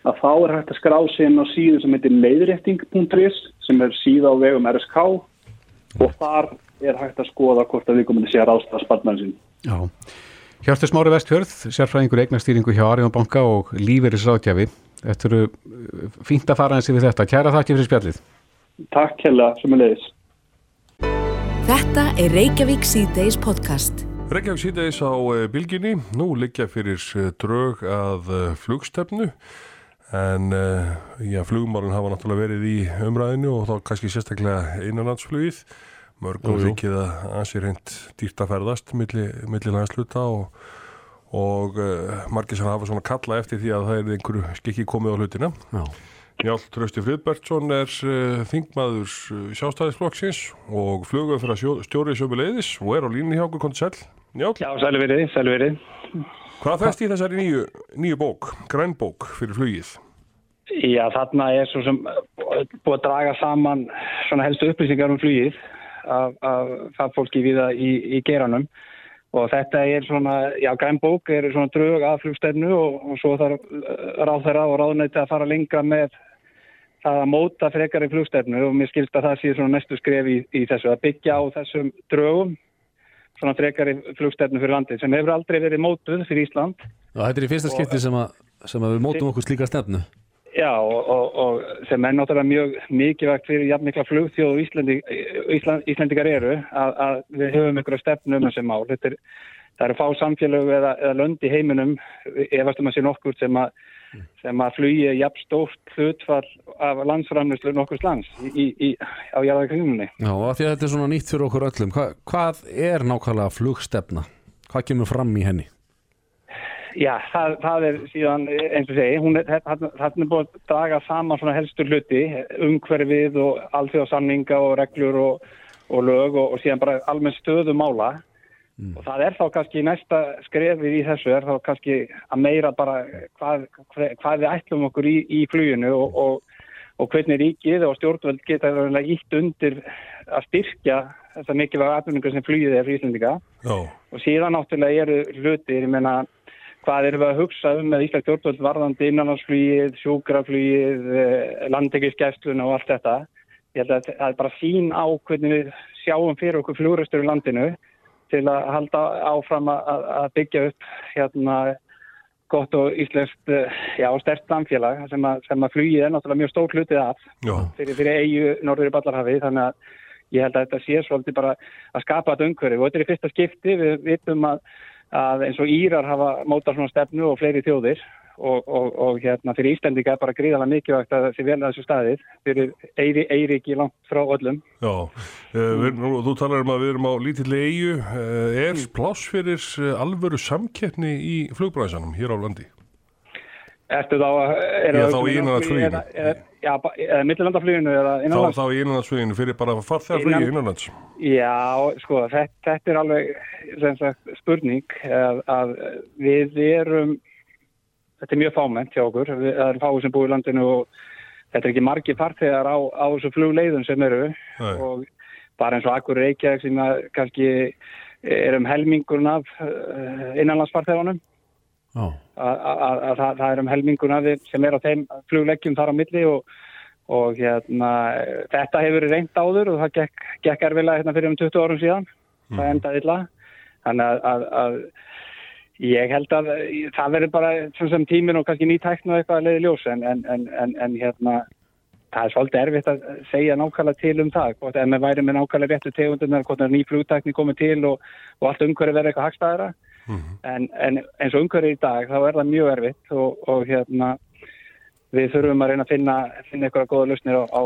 að þá er hægt að skrá sig inn á síðu sem heitir leiðrétting.is sem er síða á vegum RSK og þar er hægt að skoða hvort að við komum að sé að ráðstafa spartnaðin sín. Já. Hjörtur Smári Vestfjörð, sérfræðingur eignastýringu hjá Arjón Banka og lífeyrisráðgjafi. Þetta eru uh, fínt að fara eins yfir þetta. Kæra þakki fyrir spjallið. Takk hella sem er leiðis. Þetta er Reykjavík C-Days podcast. Reykjavík síðdeis á eh, bylginni, nú liggja fyrir eh, drög að eh, flugstefnu en já, flugmálinn hafa náttúrulega verið í umræðinu og þá kannski sérstaklega innanlandsflugið mörgum þykir það ansið reynd dýrt að ferðast milli, milli landsluta og, og uh, margir sem hafa svona kalla eftir því að það er einhverju skikki komið á hlutina Já. Njálf Trösti Friðbertsson er uh, þingmaður uh, sjástæðisflokksins og flugur fyrir að stjóri sömu leiðis og er á línu hjá okkur konti sæl. Njálf, Já, sælverið, sælverið. hvað fæst í þessari nýju, nýju bók, grænbók fyrir flugið? Já, þarna er svo sem búið að draga saman svona helstu upplýsingar um flugið af, af fagfólki viða í, í geranum og þetta er svona, já, grænbók er svona drög að flugstefnu og, og svo þarf ráð þeirra og ráðnætti að fara lengra með það að móta frekar í flugstefnu og mér skilst að það sé svona næstu skref í, í þessu að byggja á þessum drögum svona frekar í flugstefnu fyrir landið sem hefur aldrei verið mótuð fyrir Ísland Já, þetta er í fyrsta skipti sem sem að við mótum okkur slíka stefnu Já, og, og, og sem er náttúrulega mjög mikilvægt fyrir jafnmikla flugþjóð og Íslandi, Ísland, Íslandingar eru að, að við höfum að stefnu um þessi mál. Þetta er, það eru fá samfélög eða, eða lönd í heiminum, efastum að sé nokkur sem að, sem að flugi jafn stórt hlutfall af landsframnuslu nokkurs lands í, í, á jarðarkringunni. Já, og því að þetta er svona nýtt fyrir okkur öllum Hva, hvað er nákvæmlega flugstefna? Hvað kemur fram í henni? Já, það, það er síðan eins og segi, hún er, þarna þarna er búið að draga saman svona helstu hluti, umhverfið og alþjóðsamninga og reglur og, og lög og, og síðan bara almenn stöðu mála og það er þá kannski næsta skrefið í þessu er þá kannski að meira bara hvað, hvað við ætlum okkur í, í fluginu og, og, og hvernig ríkið og stjórnvöld geta ítt undir að styrkja þessa mikilvæga atvinningu sem flugið er fyrir Íslandika Já, og síðan náttúrulega eru hlutir, ég meina hvað erum við að hugsa um með Ísland stjórnvöld varðandi innanlandsflugið, sjúkraflugið, landekisgæsluna og allt þetta. Ég held að það er bara sín á hvernig við sjáum fyrir okkur flugrestur í landinu til að halda áfram að, að byggja upp hérna gott og íslenskt eh, já, stert samfélag sem að, sem að flugið er náttúrulega mjög stór hlutið af fyrir, fyrir eigu norður í Ballarhafi. Þannig að ég held að þetta sé svolítið bara að skapa þetta umhverfi. Og þetta er í fyrsta skipti. Við vitum að, að eins og Írar hafa mótað svona stefnu og fleiri þjóðir og, og, og hérna fyrir Íslendinga er bara gríðalega mikilvægt að vel að þessu staðið fyrir Eyri, Eiríki langt frá öllum já. Uh, við, nú, þú talar um að við erum á lítilli eigu. Uh, er pláss fyrir uh, alvöru samkeppni í flugbræðsanum hér á landi? Ertu þá að... er Já, þá í innanlandsfluginu. Já, eða millilandafluginu eða Þá, í innanlandsfluginu fyrir bara farþegarflugi Innan- innanlands. Já, sko, þetta, þetta er alveg sagt, spurning að, að við erum þetta er mjög fámennt hjá okkur. Það eru fáið sem búið í landinu og þetta er ekki margir farþegar á, á þessu flugleiðum sem eru. Nei. og bara eins og akkur Reykjavík sem kannski er um helmingun af uh, innanlandsfarþegunum. Já, að, að, að það, er um helmingun af þeim sem er á þeim flugleggjum þar á milli og, og hérna, þetta hefur verið reynd áður og það gekk, gekk erfilega hérna fyrir um 20 árum síðan. Það endaði illa. Þannig að, að, að ég held að það verður bara sem, sem tímin og kannski nýtækn og eitthvað að leiði ljós en, en, en, en, en hérna það er svolítið erfitt að segja nákvæmlega til um það hvort ef maður væri með nákvæmlega réttu tegundunar hvort er ný flugtækni komið til og, og allt umhverju verður eitthvað hagstæðara. En, en eins og umhverju í dag þá er það mjög erfitt og, og hérna við þurfum að reyna að finna, finna eitthvað góða lausnir á, á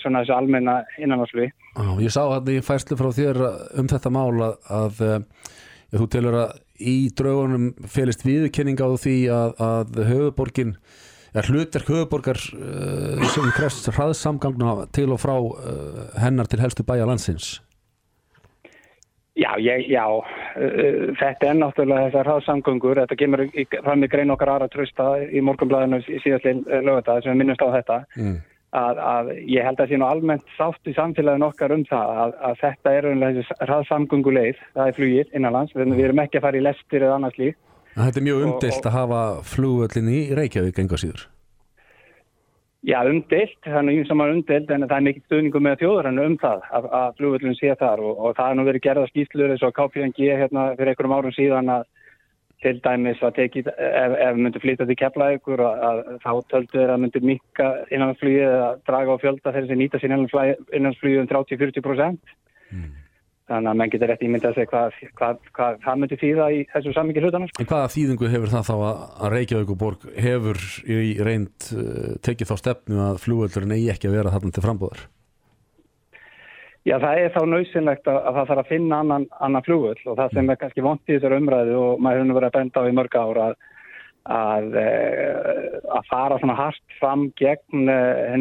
svona þessu almenna innanásflugi Já, ég sá hann í færslu frá þér um þetta mál að, að eh, þú telur að í draugunum felist viðurkenning á því að, að höfuborgin er hlutverk höfuborgar uh, sem krefst hraðsamgangna til og frá uh, hennar til helstu bæja landsins? Já, ég, já, uh, þetta er náttúrulega þessar hraðsamgöngur, þetta kemur fram í grein okkar aðra trösta í morgunblæðinu síðastlega lögata sem minnumst á þetta, mm. Að, að ég held að sé nú almennt sátt í samfélagin okkar um það að, að þetta er raunlega þessi hraðsamgönguleið, það er flugið innanlands, við, erum ekki að fara í lestir eða annars líf. Þetta er mjög Og- umdelt og- að hafa flugvöllin í Reykjavík enga síður Já, umdeilt, þannig að sem er umdeilt en það er mikill stuðningu með þjóðurannu um það að, að flugvöllun sé þar og, og það er nú verið gerða skýslur eins og KPNG hérna fyrir einhverjum árum síðan að til dæmis var tekið, ef, ef myndi flytja til keflaðugur að, að þá töldu þeir að myndi mikka innanlandsflugið eða draga á fjölda þeir sem nýta sér innanlandsflugið um 30-40%. Þannig að menn getur rétt ímyndað sig hvað, hvað, hvað það myndi þýða í þessu sammingi hlutanum. En hvaða þýðingu hefur það þá að, að Reykjavíkuborg hefur í reynd uh, tekið þá stefnu að flugvöllurinn eigi ekki að vera þarna til frambúðar? Já, það er þá nöðsynlegt að, að það þarf að finna annan, annan flugvöll og það sem er kannski vont í þessar umræðu og maður hefur verið að benda á í mörg ára að, að, eh, að fara svona hart fram gegn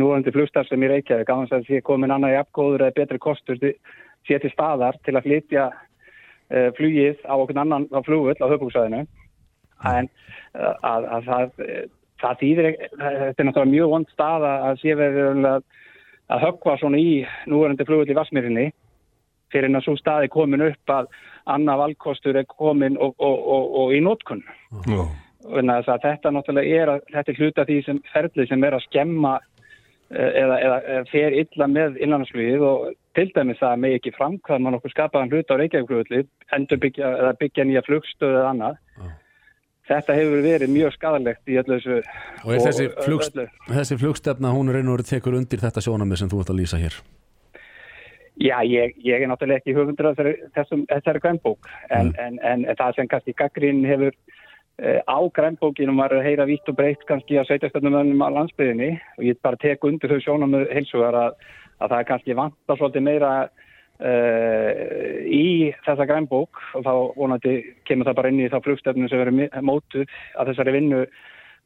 núandi flugstar sem í Reykjavík. Á þess að sé komin annað jafngóður eða betri kostur sé til staðar til að flytja uh, flugið á okkur annan á flugvöll á höfbúksæðinu en uh, að, að það, eh, það þýðir, ekki- þetta er náttúrulega mjög vond staða að sé verið að, að höggva svona í núverandi flugvöll í Vassmýrinni fyrir en að svo staði komin upp að annað valkostur er komin og, og, og, og í nótkunn. Að þetta náttúrulega er, að, þetta er hluta því sem ferlið sem er að skemma eh, eða, eða, fer illa með innlandsflugið og til dæmis það með ekki framkvæma nokkuð skapaðan hluta á Reykjavíkflugulli, endur byggja byggja nýja flugstöðu eða annað. Þetta hefur verið mjög skadalegt í öllu þessu. Og er þessi, og flugs, öllu. þessi flugstefna, hún er reynur að tekur undir þetta sjónamið sem þú ert að lýsa hér? Já, ég, ég er náttúrulega ekki höfundur af þessum, þessari grænbók en, en, en, það sem kannski gaggrín hefur uh, á grænbókinum var að heyra vitt og breytt kannski að sveitastöndumönnum á landsbyðinni og ég bara tek undir þau sjónum heilsugar að, að það er kannski vantar svolítið meira uh, í þessa grænbók og þá vonandi kemur það bara inn í þá flugstefnum sem verður mótuð að þessari vinnu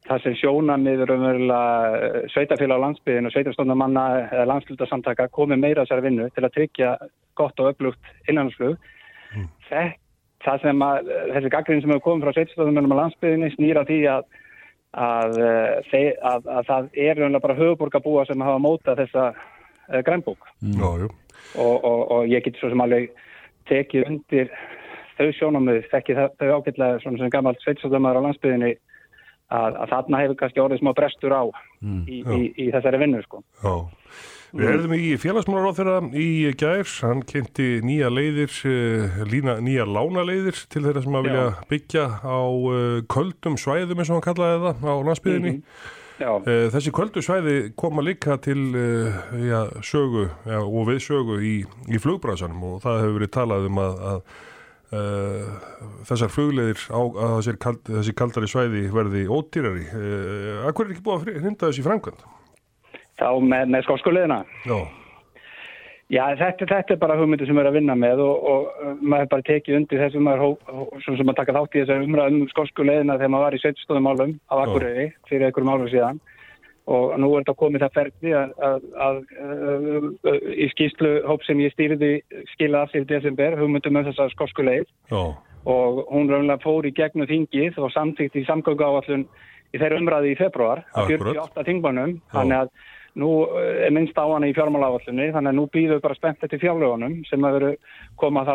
það sem sjónamiður umverulega sveitafélag á landsbyðin og sveitarstofnamanna eða landslutasamtaka komið meira þessari vinnu til að tryggja gott og öflugt innanhansflug. Mm. Það sem að þessi gaggrín sem hefur komið frá sveitarstofnamannum á landsbyðinni snýra því að, að, að, að, að það er bara höfuborgarbúa sem hafa mótað þessa uh, grænbók. já, já. Og, og, og ég get svo sem alveg tekið undir þau sjónamið, þekkið þau ágætlega svona sem gammalt sveitarstofnamannur á landsbyðinni að, að þarna hefur kannski orðið smá brestur á Mm. í, í, í þessari vinnu sko. Já, Við erðum í félagsmálar á þeirra í gær, hann kynnti nýja leiðir, uh, lína, nýja lánaleiðir til þeirra sem að vilja byggja á uh, köldum svæðum eins og hann kallaði það á landsbyðinni. Já, Uh, þessi köldu svæði koma líka til uh, já, sögu já, og við sögu í, í flugbransanum og það hefur verið talað um að, að uh, þessar flugleiðir á að kald, þessi kaldari svæði verði ódýrari. Akkur er ekki búið að hrinda þessi framkvæmt? þá með, með skóskuleðina. Já, Já, þetta, þetta er bara hugmyndir sem við erum að vinna með og, og uh, maður er bara tekið undir maður hó, hó, sem sem að taka þátt í þessar umræðum um skóskuleðina þegar maður var í sveitstóðumálum á Akureyri fyrir einhverjum árum síðan. Og nú er þetta komið það ferdi að, að, að, að í skýslu hóp sem ég stýrði skila af í desember hugmyndum um þessar skóskuleið og hún raunlega fór í gegnum þingið og samþýtt í samgöngu áallun í þeirra umræði í februar að Akkurat. 48 þingmannum þannig að nú eh, er minnst á hana í fjármálaáallunni þannig að nú býðum við bara spennt eftir fjárlögunum sem að veru koma þá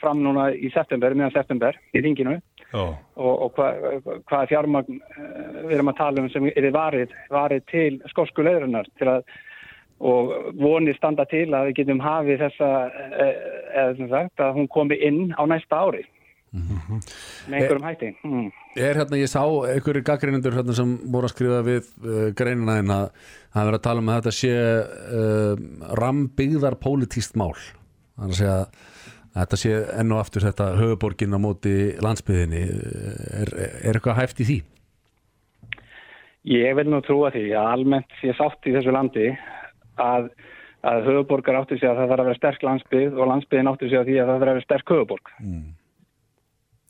fram núna í september, meðan september í þinginu. Já, og, og hvað hva fjármagn uh, við erum að tala um sem er varið, varið til skósku leðrunar til að og vonir standa til að við getum hafið þessa eh, eða sem sagt að hún komi inn á næsta ári með einhverjum hætti mm. Er hérna, ég sá einhverju gaggrinendur hérna sem voru að skrifa við uh, greinina en að það er verið að tala um að þetta sé uh, rambyggðar pólitíst mál þannig að segja að þetta sé enn og aftur þetta höfuborgin á móti landsbyðinni er, er eitthvað hæft í því? Ég vil nú trúa því að almennt sé sátt í þessu landi að, að höfuborgar áttu sig að það þarf að vera sterk landsbyð og landsbyðin áttu sig að því að það þarf að vera sterk höfuborg. Einmitt,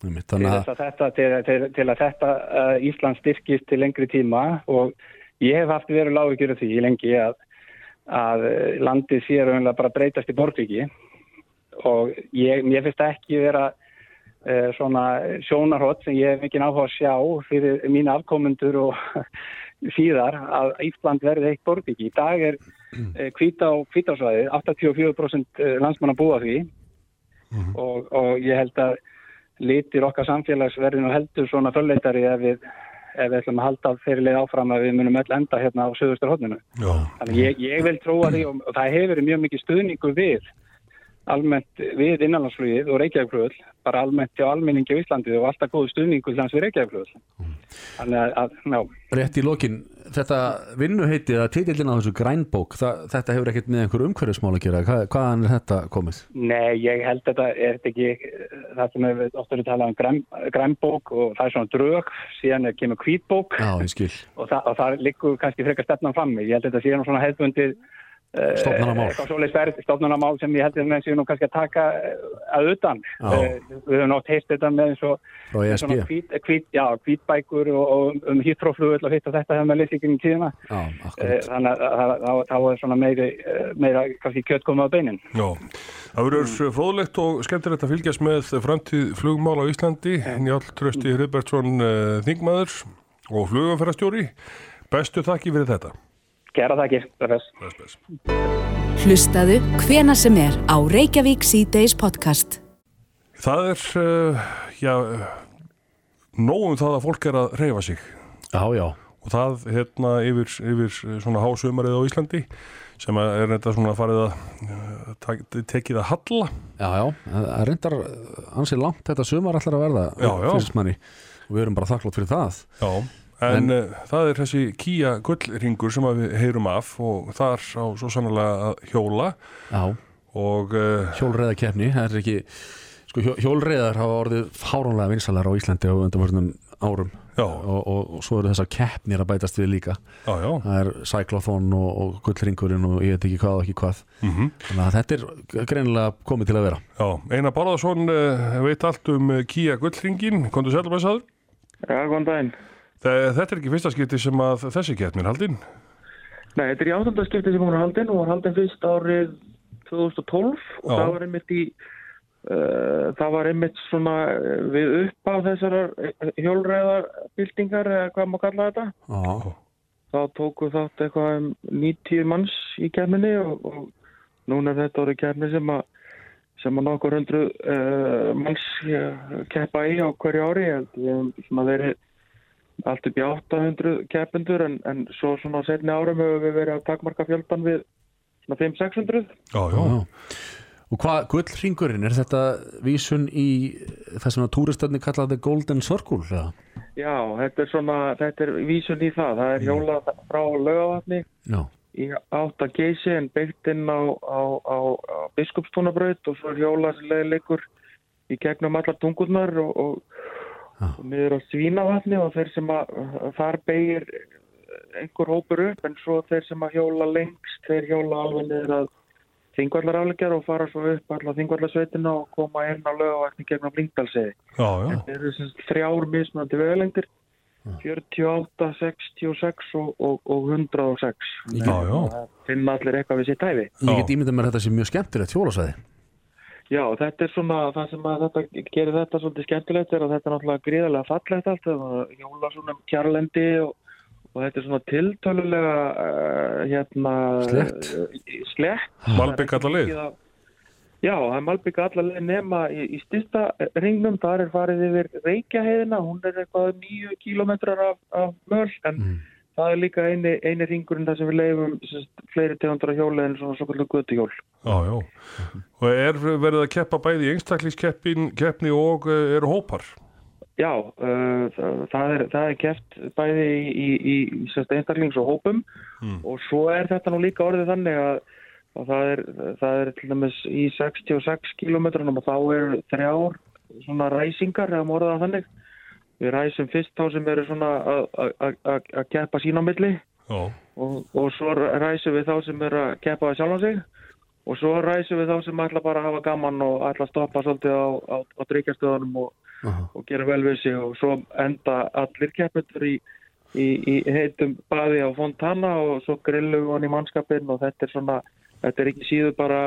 Til, að þetta, til, til, til að þetta uh, Ísland styrkist til lengri tíma og ég hef haft verið lágur því í lengi að, að uh, landið sé raunlega bara breytast í borgviki og ég, mér finnst ekki vera uh, svona sjónarhótt sem ég hef mikið áhuga að sjá fyrir mína afkomendur og síðar að Ísland verði eitt borgviki. Í dag er uh, hvita og hvításvæðið 84% landsmanna búa því og, og ég held að litir okkar samfélags verði nú heldur svona fölleitari ef við, ef við ætlum að halda þeirri leið áfram að við munum öll enda hérna á söðustur hodninu. Þannig ég, ég vil trúa því og það hefur mjög mikið stuðningu við almennt við innanlandsflugið og Reykjavíkflugul, bara almennt hjá almenningi á Íslandi og alltaf góðu stuðningu til hans við Reykjavíkflugul. Þannig að, að já, rétt í lokin þetta vinnuheiti eða titillin á þessu grænbók það, þetta hefur ekkert með einhver umhverfismál að gera Hva, hvaðan er þetta komið? nei, ég held þetta er þetta ekki það sem við ofta erum talað um græn, grænbók og það er svona drög, síðan er kemur hvítbók Já, og, þa og það liggur kannski frekar stefnan frammi. Ég held að þetta nú svona hefðbundið uh, Stofnanamál. eitthvað svoleiðis verð, stofnanamál sem ég held að við séum nú kannski að taka eh, að utan. Já. Uh, við höfum nátt heist þetta með eins og Frá E og, og um hýttróflugul og hitt og þetta hefur með lýsingin í tíðina. Já, Uh, þannig að það- er svona meiri, uh, meira kannski kjött komið á beinin. já. Það verður fróðlegt og skemmtilegt að fylgjast með framtíð flugmál á Íslandi. Njálf Trösti Hriðbertsson uh, þingmaður og flugumferðarstjóri. Bestu þakki fyrir þetta. Er þess. Best, best. Hlustaðu hvena sem er á Reykjavík C-Days podcast. Það er, uh, já, nógum það að fólk er að reyfa sig Já, já, og það hérna yfir, yfir svona hásumarið á Íslandi sem að er þetta svona farið að uh, tak- tekið að halla já, já það reyndar ansið langt þetta sumar allar að verða Já, já. finnst manni og við erum bara þakklátt fyrir það Já, en, uh, það er þessi Kia gullringur sem við heyrum af og þar á svo sannlega að hjóla. Já, og uh, hjólreiðakeppni það er ekki, sko hjó- hjólreiðar hafa orðið fáránlega vinsalar á Íslandi á undanförnum árum. Já, og, og, og svo eru þessar keppnir að bætast við líka. Já, já, það er cyclothon og, og gullringurinn og ég veit ekki hvað og ekki hvað. Mm þannig að þetta er greinilega komið til að vera. Já. Einar Bárðarsson uh, veit allt um Kia gullringin, kontur sælumæsaður Já, góðan daginn. Þetta er ekki fyrsta skipti sem að þessi keppnir haldinn Nei, þetta er í áttundaskipti sem hún er haldin og var haldin fyrst árið 2012 og Já. það var einmitt í uh, það var einmitt svona uh, við upp á þessar hjólræðarbyltingar eða hvað maður kalla þetta. Já, þá tóku þátt eitthvað um 90 manns í kemminni og, og núna er þetta orðið kemmi sem að sem að nokkur hundru uh, manns uh, keppa í á hverju ári. Höfum svona verið allt upp í 800 keppendur en, en svo svona á setni árum hefur við verið að takmarka fjöldan við svona 500-600 Já, já. Og hvað, gullringurinn, er þetta vísun í það sem að túristarni kallaði Golden Circle? eða? Já, þetta er svona, þetta er vísun í það það er hjóla frá lögavatni Já, í átt að geysi en beitt inn á, á, á, á biskupstúnabraut og svo er hjóla sem leiðilegur í gegnum allar tungurnar og, og, og niður á svínavatni og þeir sem að þar beigir einhver hópur upp en svo þeir sem að hjóla lengst þeir hjóla alveg niður að þingvallar afleggjar og fara svo upp allar þingvallarsveitina og koma inn á lögavatni gegnum Lingdalsegi. Já, já. Þetta eru þrjár mismunandi vegalengdir 48, 66 og, og, og 106 Já, já. Finna allir eitthvað við sitt hæfi ég get ímyndað mér að þetta sé mjög skemmtilegt hjólasæði. Já, þetta er svona það sem að þetta gerir þetta svolítið skemmtilegt er að þetta er náttúrulega gríðarlega fallegt allt það hjóla svona um kjarlendi og, og þetta er svona tiltölulega uh, hérna Slétt. uh, slétt Malbik alla leið. Já, það er Malbygg allar leið nema í, í styrsta ringnum, þar er farið yfir Reykjaheiðina, hún er eitthvað nýju kílómetrar af, af möll, en það er líka eini, eini ringurinn þar sem við leifum sérst, fleiri tegundar af hjóli en svona svo kallar götuhjól. Já, já. Og er verið að keppa bæði í einstaklingskeppni og eh, eru hópar? Já, uh, það, er, það er keft bæði í, í, í, einstaklings og hópum og svo er þetta nú líka orðið þannig að, að það, er, það er til dæmis í 66 kilometrunum og þá eru þrjár svona ræsingar eða morða þannig. Við ræsum fyrst þá sem eru svona að- að- að að- að keppa sín á milli. Já. og, og svo ræsum við þá sem eru að keppa það sjálfan sig. Og svo ræsum við þá sem ætla bara að hafa gaman og ætla að stoppa svolítið á, á, á drikjastöðunum og, og gera vel við sig. Og svo enda allir keppendur í, í, í heitum baði á Fontana og svo grillu hann í mannskapin og þetta er svona, þetta er ekki síður bara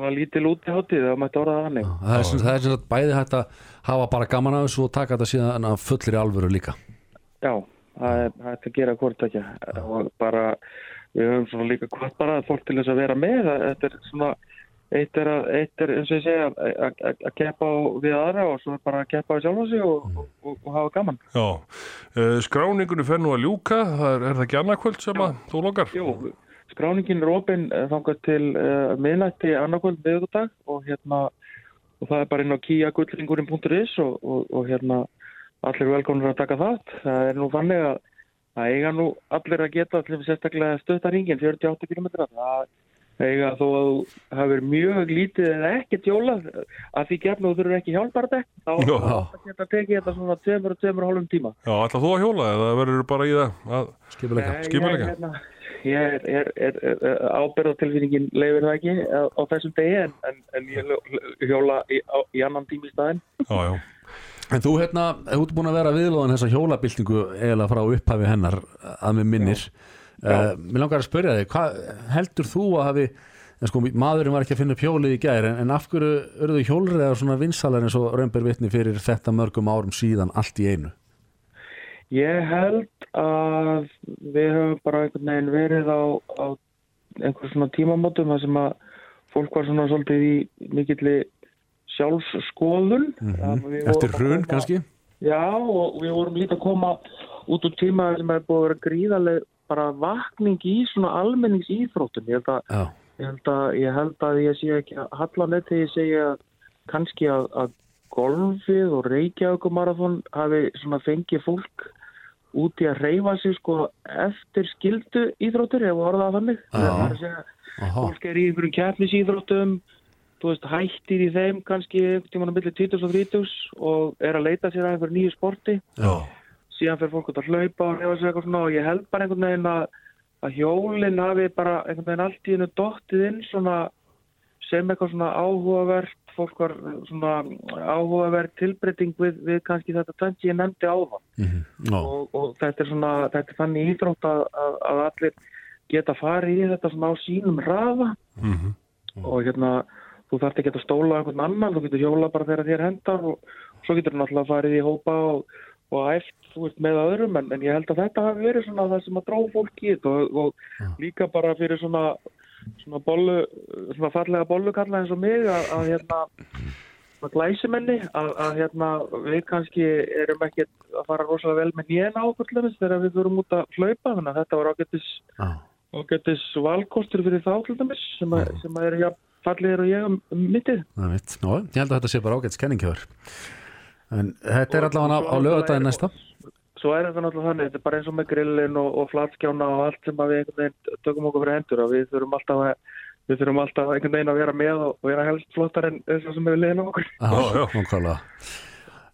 svona lítil útiháttið það mætti orða það þannig. Það er, sem, það er sem sagt bæði hægt að hafa bara gaman af þessu og taka þetta síðan að fullir í alvöru líka. Já, það er hægt að gera hvort ekki og bara við höfum svona líka hvort bara fólk til þess að vera með þetta er svona eitt er, að, eitt er eins og ég segja að- keppa við aðra og svo bara að keppa á sjálfa sig og, og, og, og hafa gaman Já. Uh, skráningunni fer nú að ljúka, það er, er það ekki annarkvöld sem að þú lokar? Jú, skráningin er opinn eh, þangað til uh, miðnætti annarkvöld miðugudag og hérna og það er bara inn á kiagullringurinn.is og, og, og hérna allir velkomnir að taka það það er nú þannig að það eiga nú allir að geta allir sérstaklega stöttaringin 48 km það eiga þó að þú hafur mjög lítið eða ekkert jólað að því gefna þú þurfur ekki hjálpardekk þá Já. þá geta tekið þetta svona 2-2,5 tíma Já, ætla þú að hjóla eða verður bara í það að skipuleika? Nei, Skipuleika. Ég, er, er, er, ábyrðatilfinningin leifir það ekki á, á þessum degi en, en, en ég hjóla í, á, í annan tími í staðinn. Já, já. En þú hérna, þú ert búin að vera viðlóðan þessa hjólabildingu eiginlega frá upphafi hennar að með minnir. Uh, mér langar að spyrja þig, hvað heldur þú að hafi, en sko maðurinn var ekki að finna upp hjólið í gær, en, en af hverju örðu hjólriðar svona vinsalar eins og raunber vitni fyrir þetta mörgum árum síðan allt í einu? Ég held að við höfum bara einhvern veginn verið á, á einhver svona tímamótum þar sem að fólk var svona svolítið í mikilli sjálfsskoðun. Að við Mhm. Eftir hrun kannski? Já, og við vorum líka að koma út úr tíma sem er búið að vera gríðarlega bara vakning í svona almenningsíþróttum. Ég Já. ég ég, held að ég sé ekki að halla með þegar ég segja kannski að, að golfið og reykjaugumarathon hafi svona fengið fólk út í að reyfa sig sko eftir skildu íþróttur, ef orða það þannig. Það er að segja, fólk er í einhverjum keppnisíþróttum þú veist, hættir í þeim kannski einhvern tímann á milli 20 og 30 og er að leita sér að einhverju nýju sporti Já. síðan fyrir fólk út að hlaupa og reyfa sig eitthvað svona og ég held bara einhvern veginn að, að hjólinn hafi bara einhvern veginn allt í hennu dottið inn svona sem eitthvað svona áhugavert fólk var svona áhugavert tilbreyting við, við kannski þetta sem ég nefndi á það Mhm. Já. og, og þetta er svona þetta er þannig íþrótt að, að, að allir geta farið í þetta svona á sínum rafa Mhm. og hérna þú þarft ekki að stóla einhvern annan þú getur hjóla bara þegar þér hendar og svo getur náttúrulega farið í hópa og, og æft þú veist með öðrum en, en ég held að þetta hafi verið svona það sem að dró fólk í þetta og, og líka bara fyrir svona svona bollu, svona fallega bollukalla eins og mig að, að hérna svona glæsimenni að, að hérna við kannski erum ekki að fara rosalega vel með nýjena ákvöld þegar við förum út að hlaupa þannig að þetta var ágættis, Já. ágættis valkostur fyrir þá til dæmis sem, að, sem að eru ja, fallir og ég um mittið. Það veit, Nó, ég held að þetta sé bara ágætt skenningjöður en þetta er allavega á lögadaginn næsta Svo er þetta náttúrulega þannig, þetta er bara eins og með grillin og, og flatskjána og allt sem að við einhvern veginn tökum okkur fyrir hendur og við þurfum alltaf að við þurfum alltaf einhvern veginn að vera með og vera helst flottar en þess sem við liðum okkur. Já,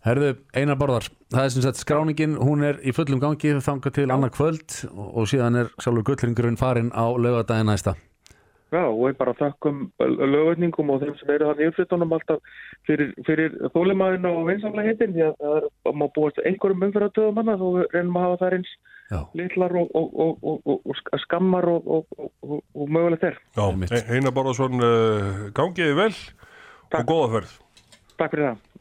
Herðu, Einar Borðar, það er sem sagt skráningin, hún er í fullum gangi þangað til annar kvöld og, síðan er sjálfur gullringurinn farin á lögadaginn næsta Já, og við bara þakkum lögveitningum og þeim sem eru þannig yfirflutunum alltaf fyrir, fyrir þólimaðinu og vinsamlega hittin því að það er að má búast einhverjum umfyrir að döða manna þó við reynum að hafa það eins Já. litlar og, og, og, og skammar og mögulegt er. Já, Einar Bárðarsson, uh, gangiði vel Takk. og góða ferð. Takk fyrir það.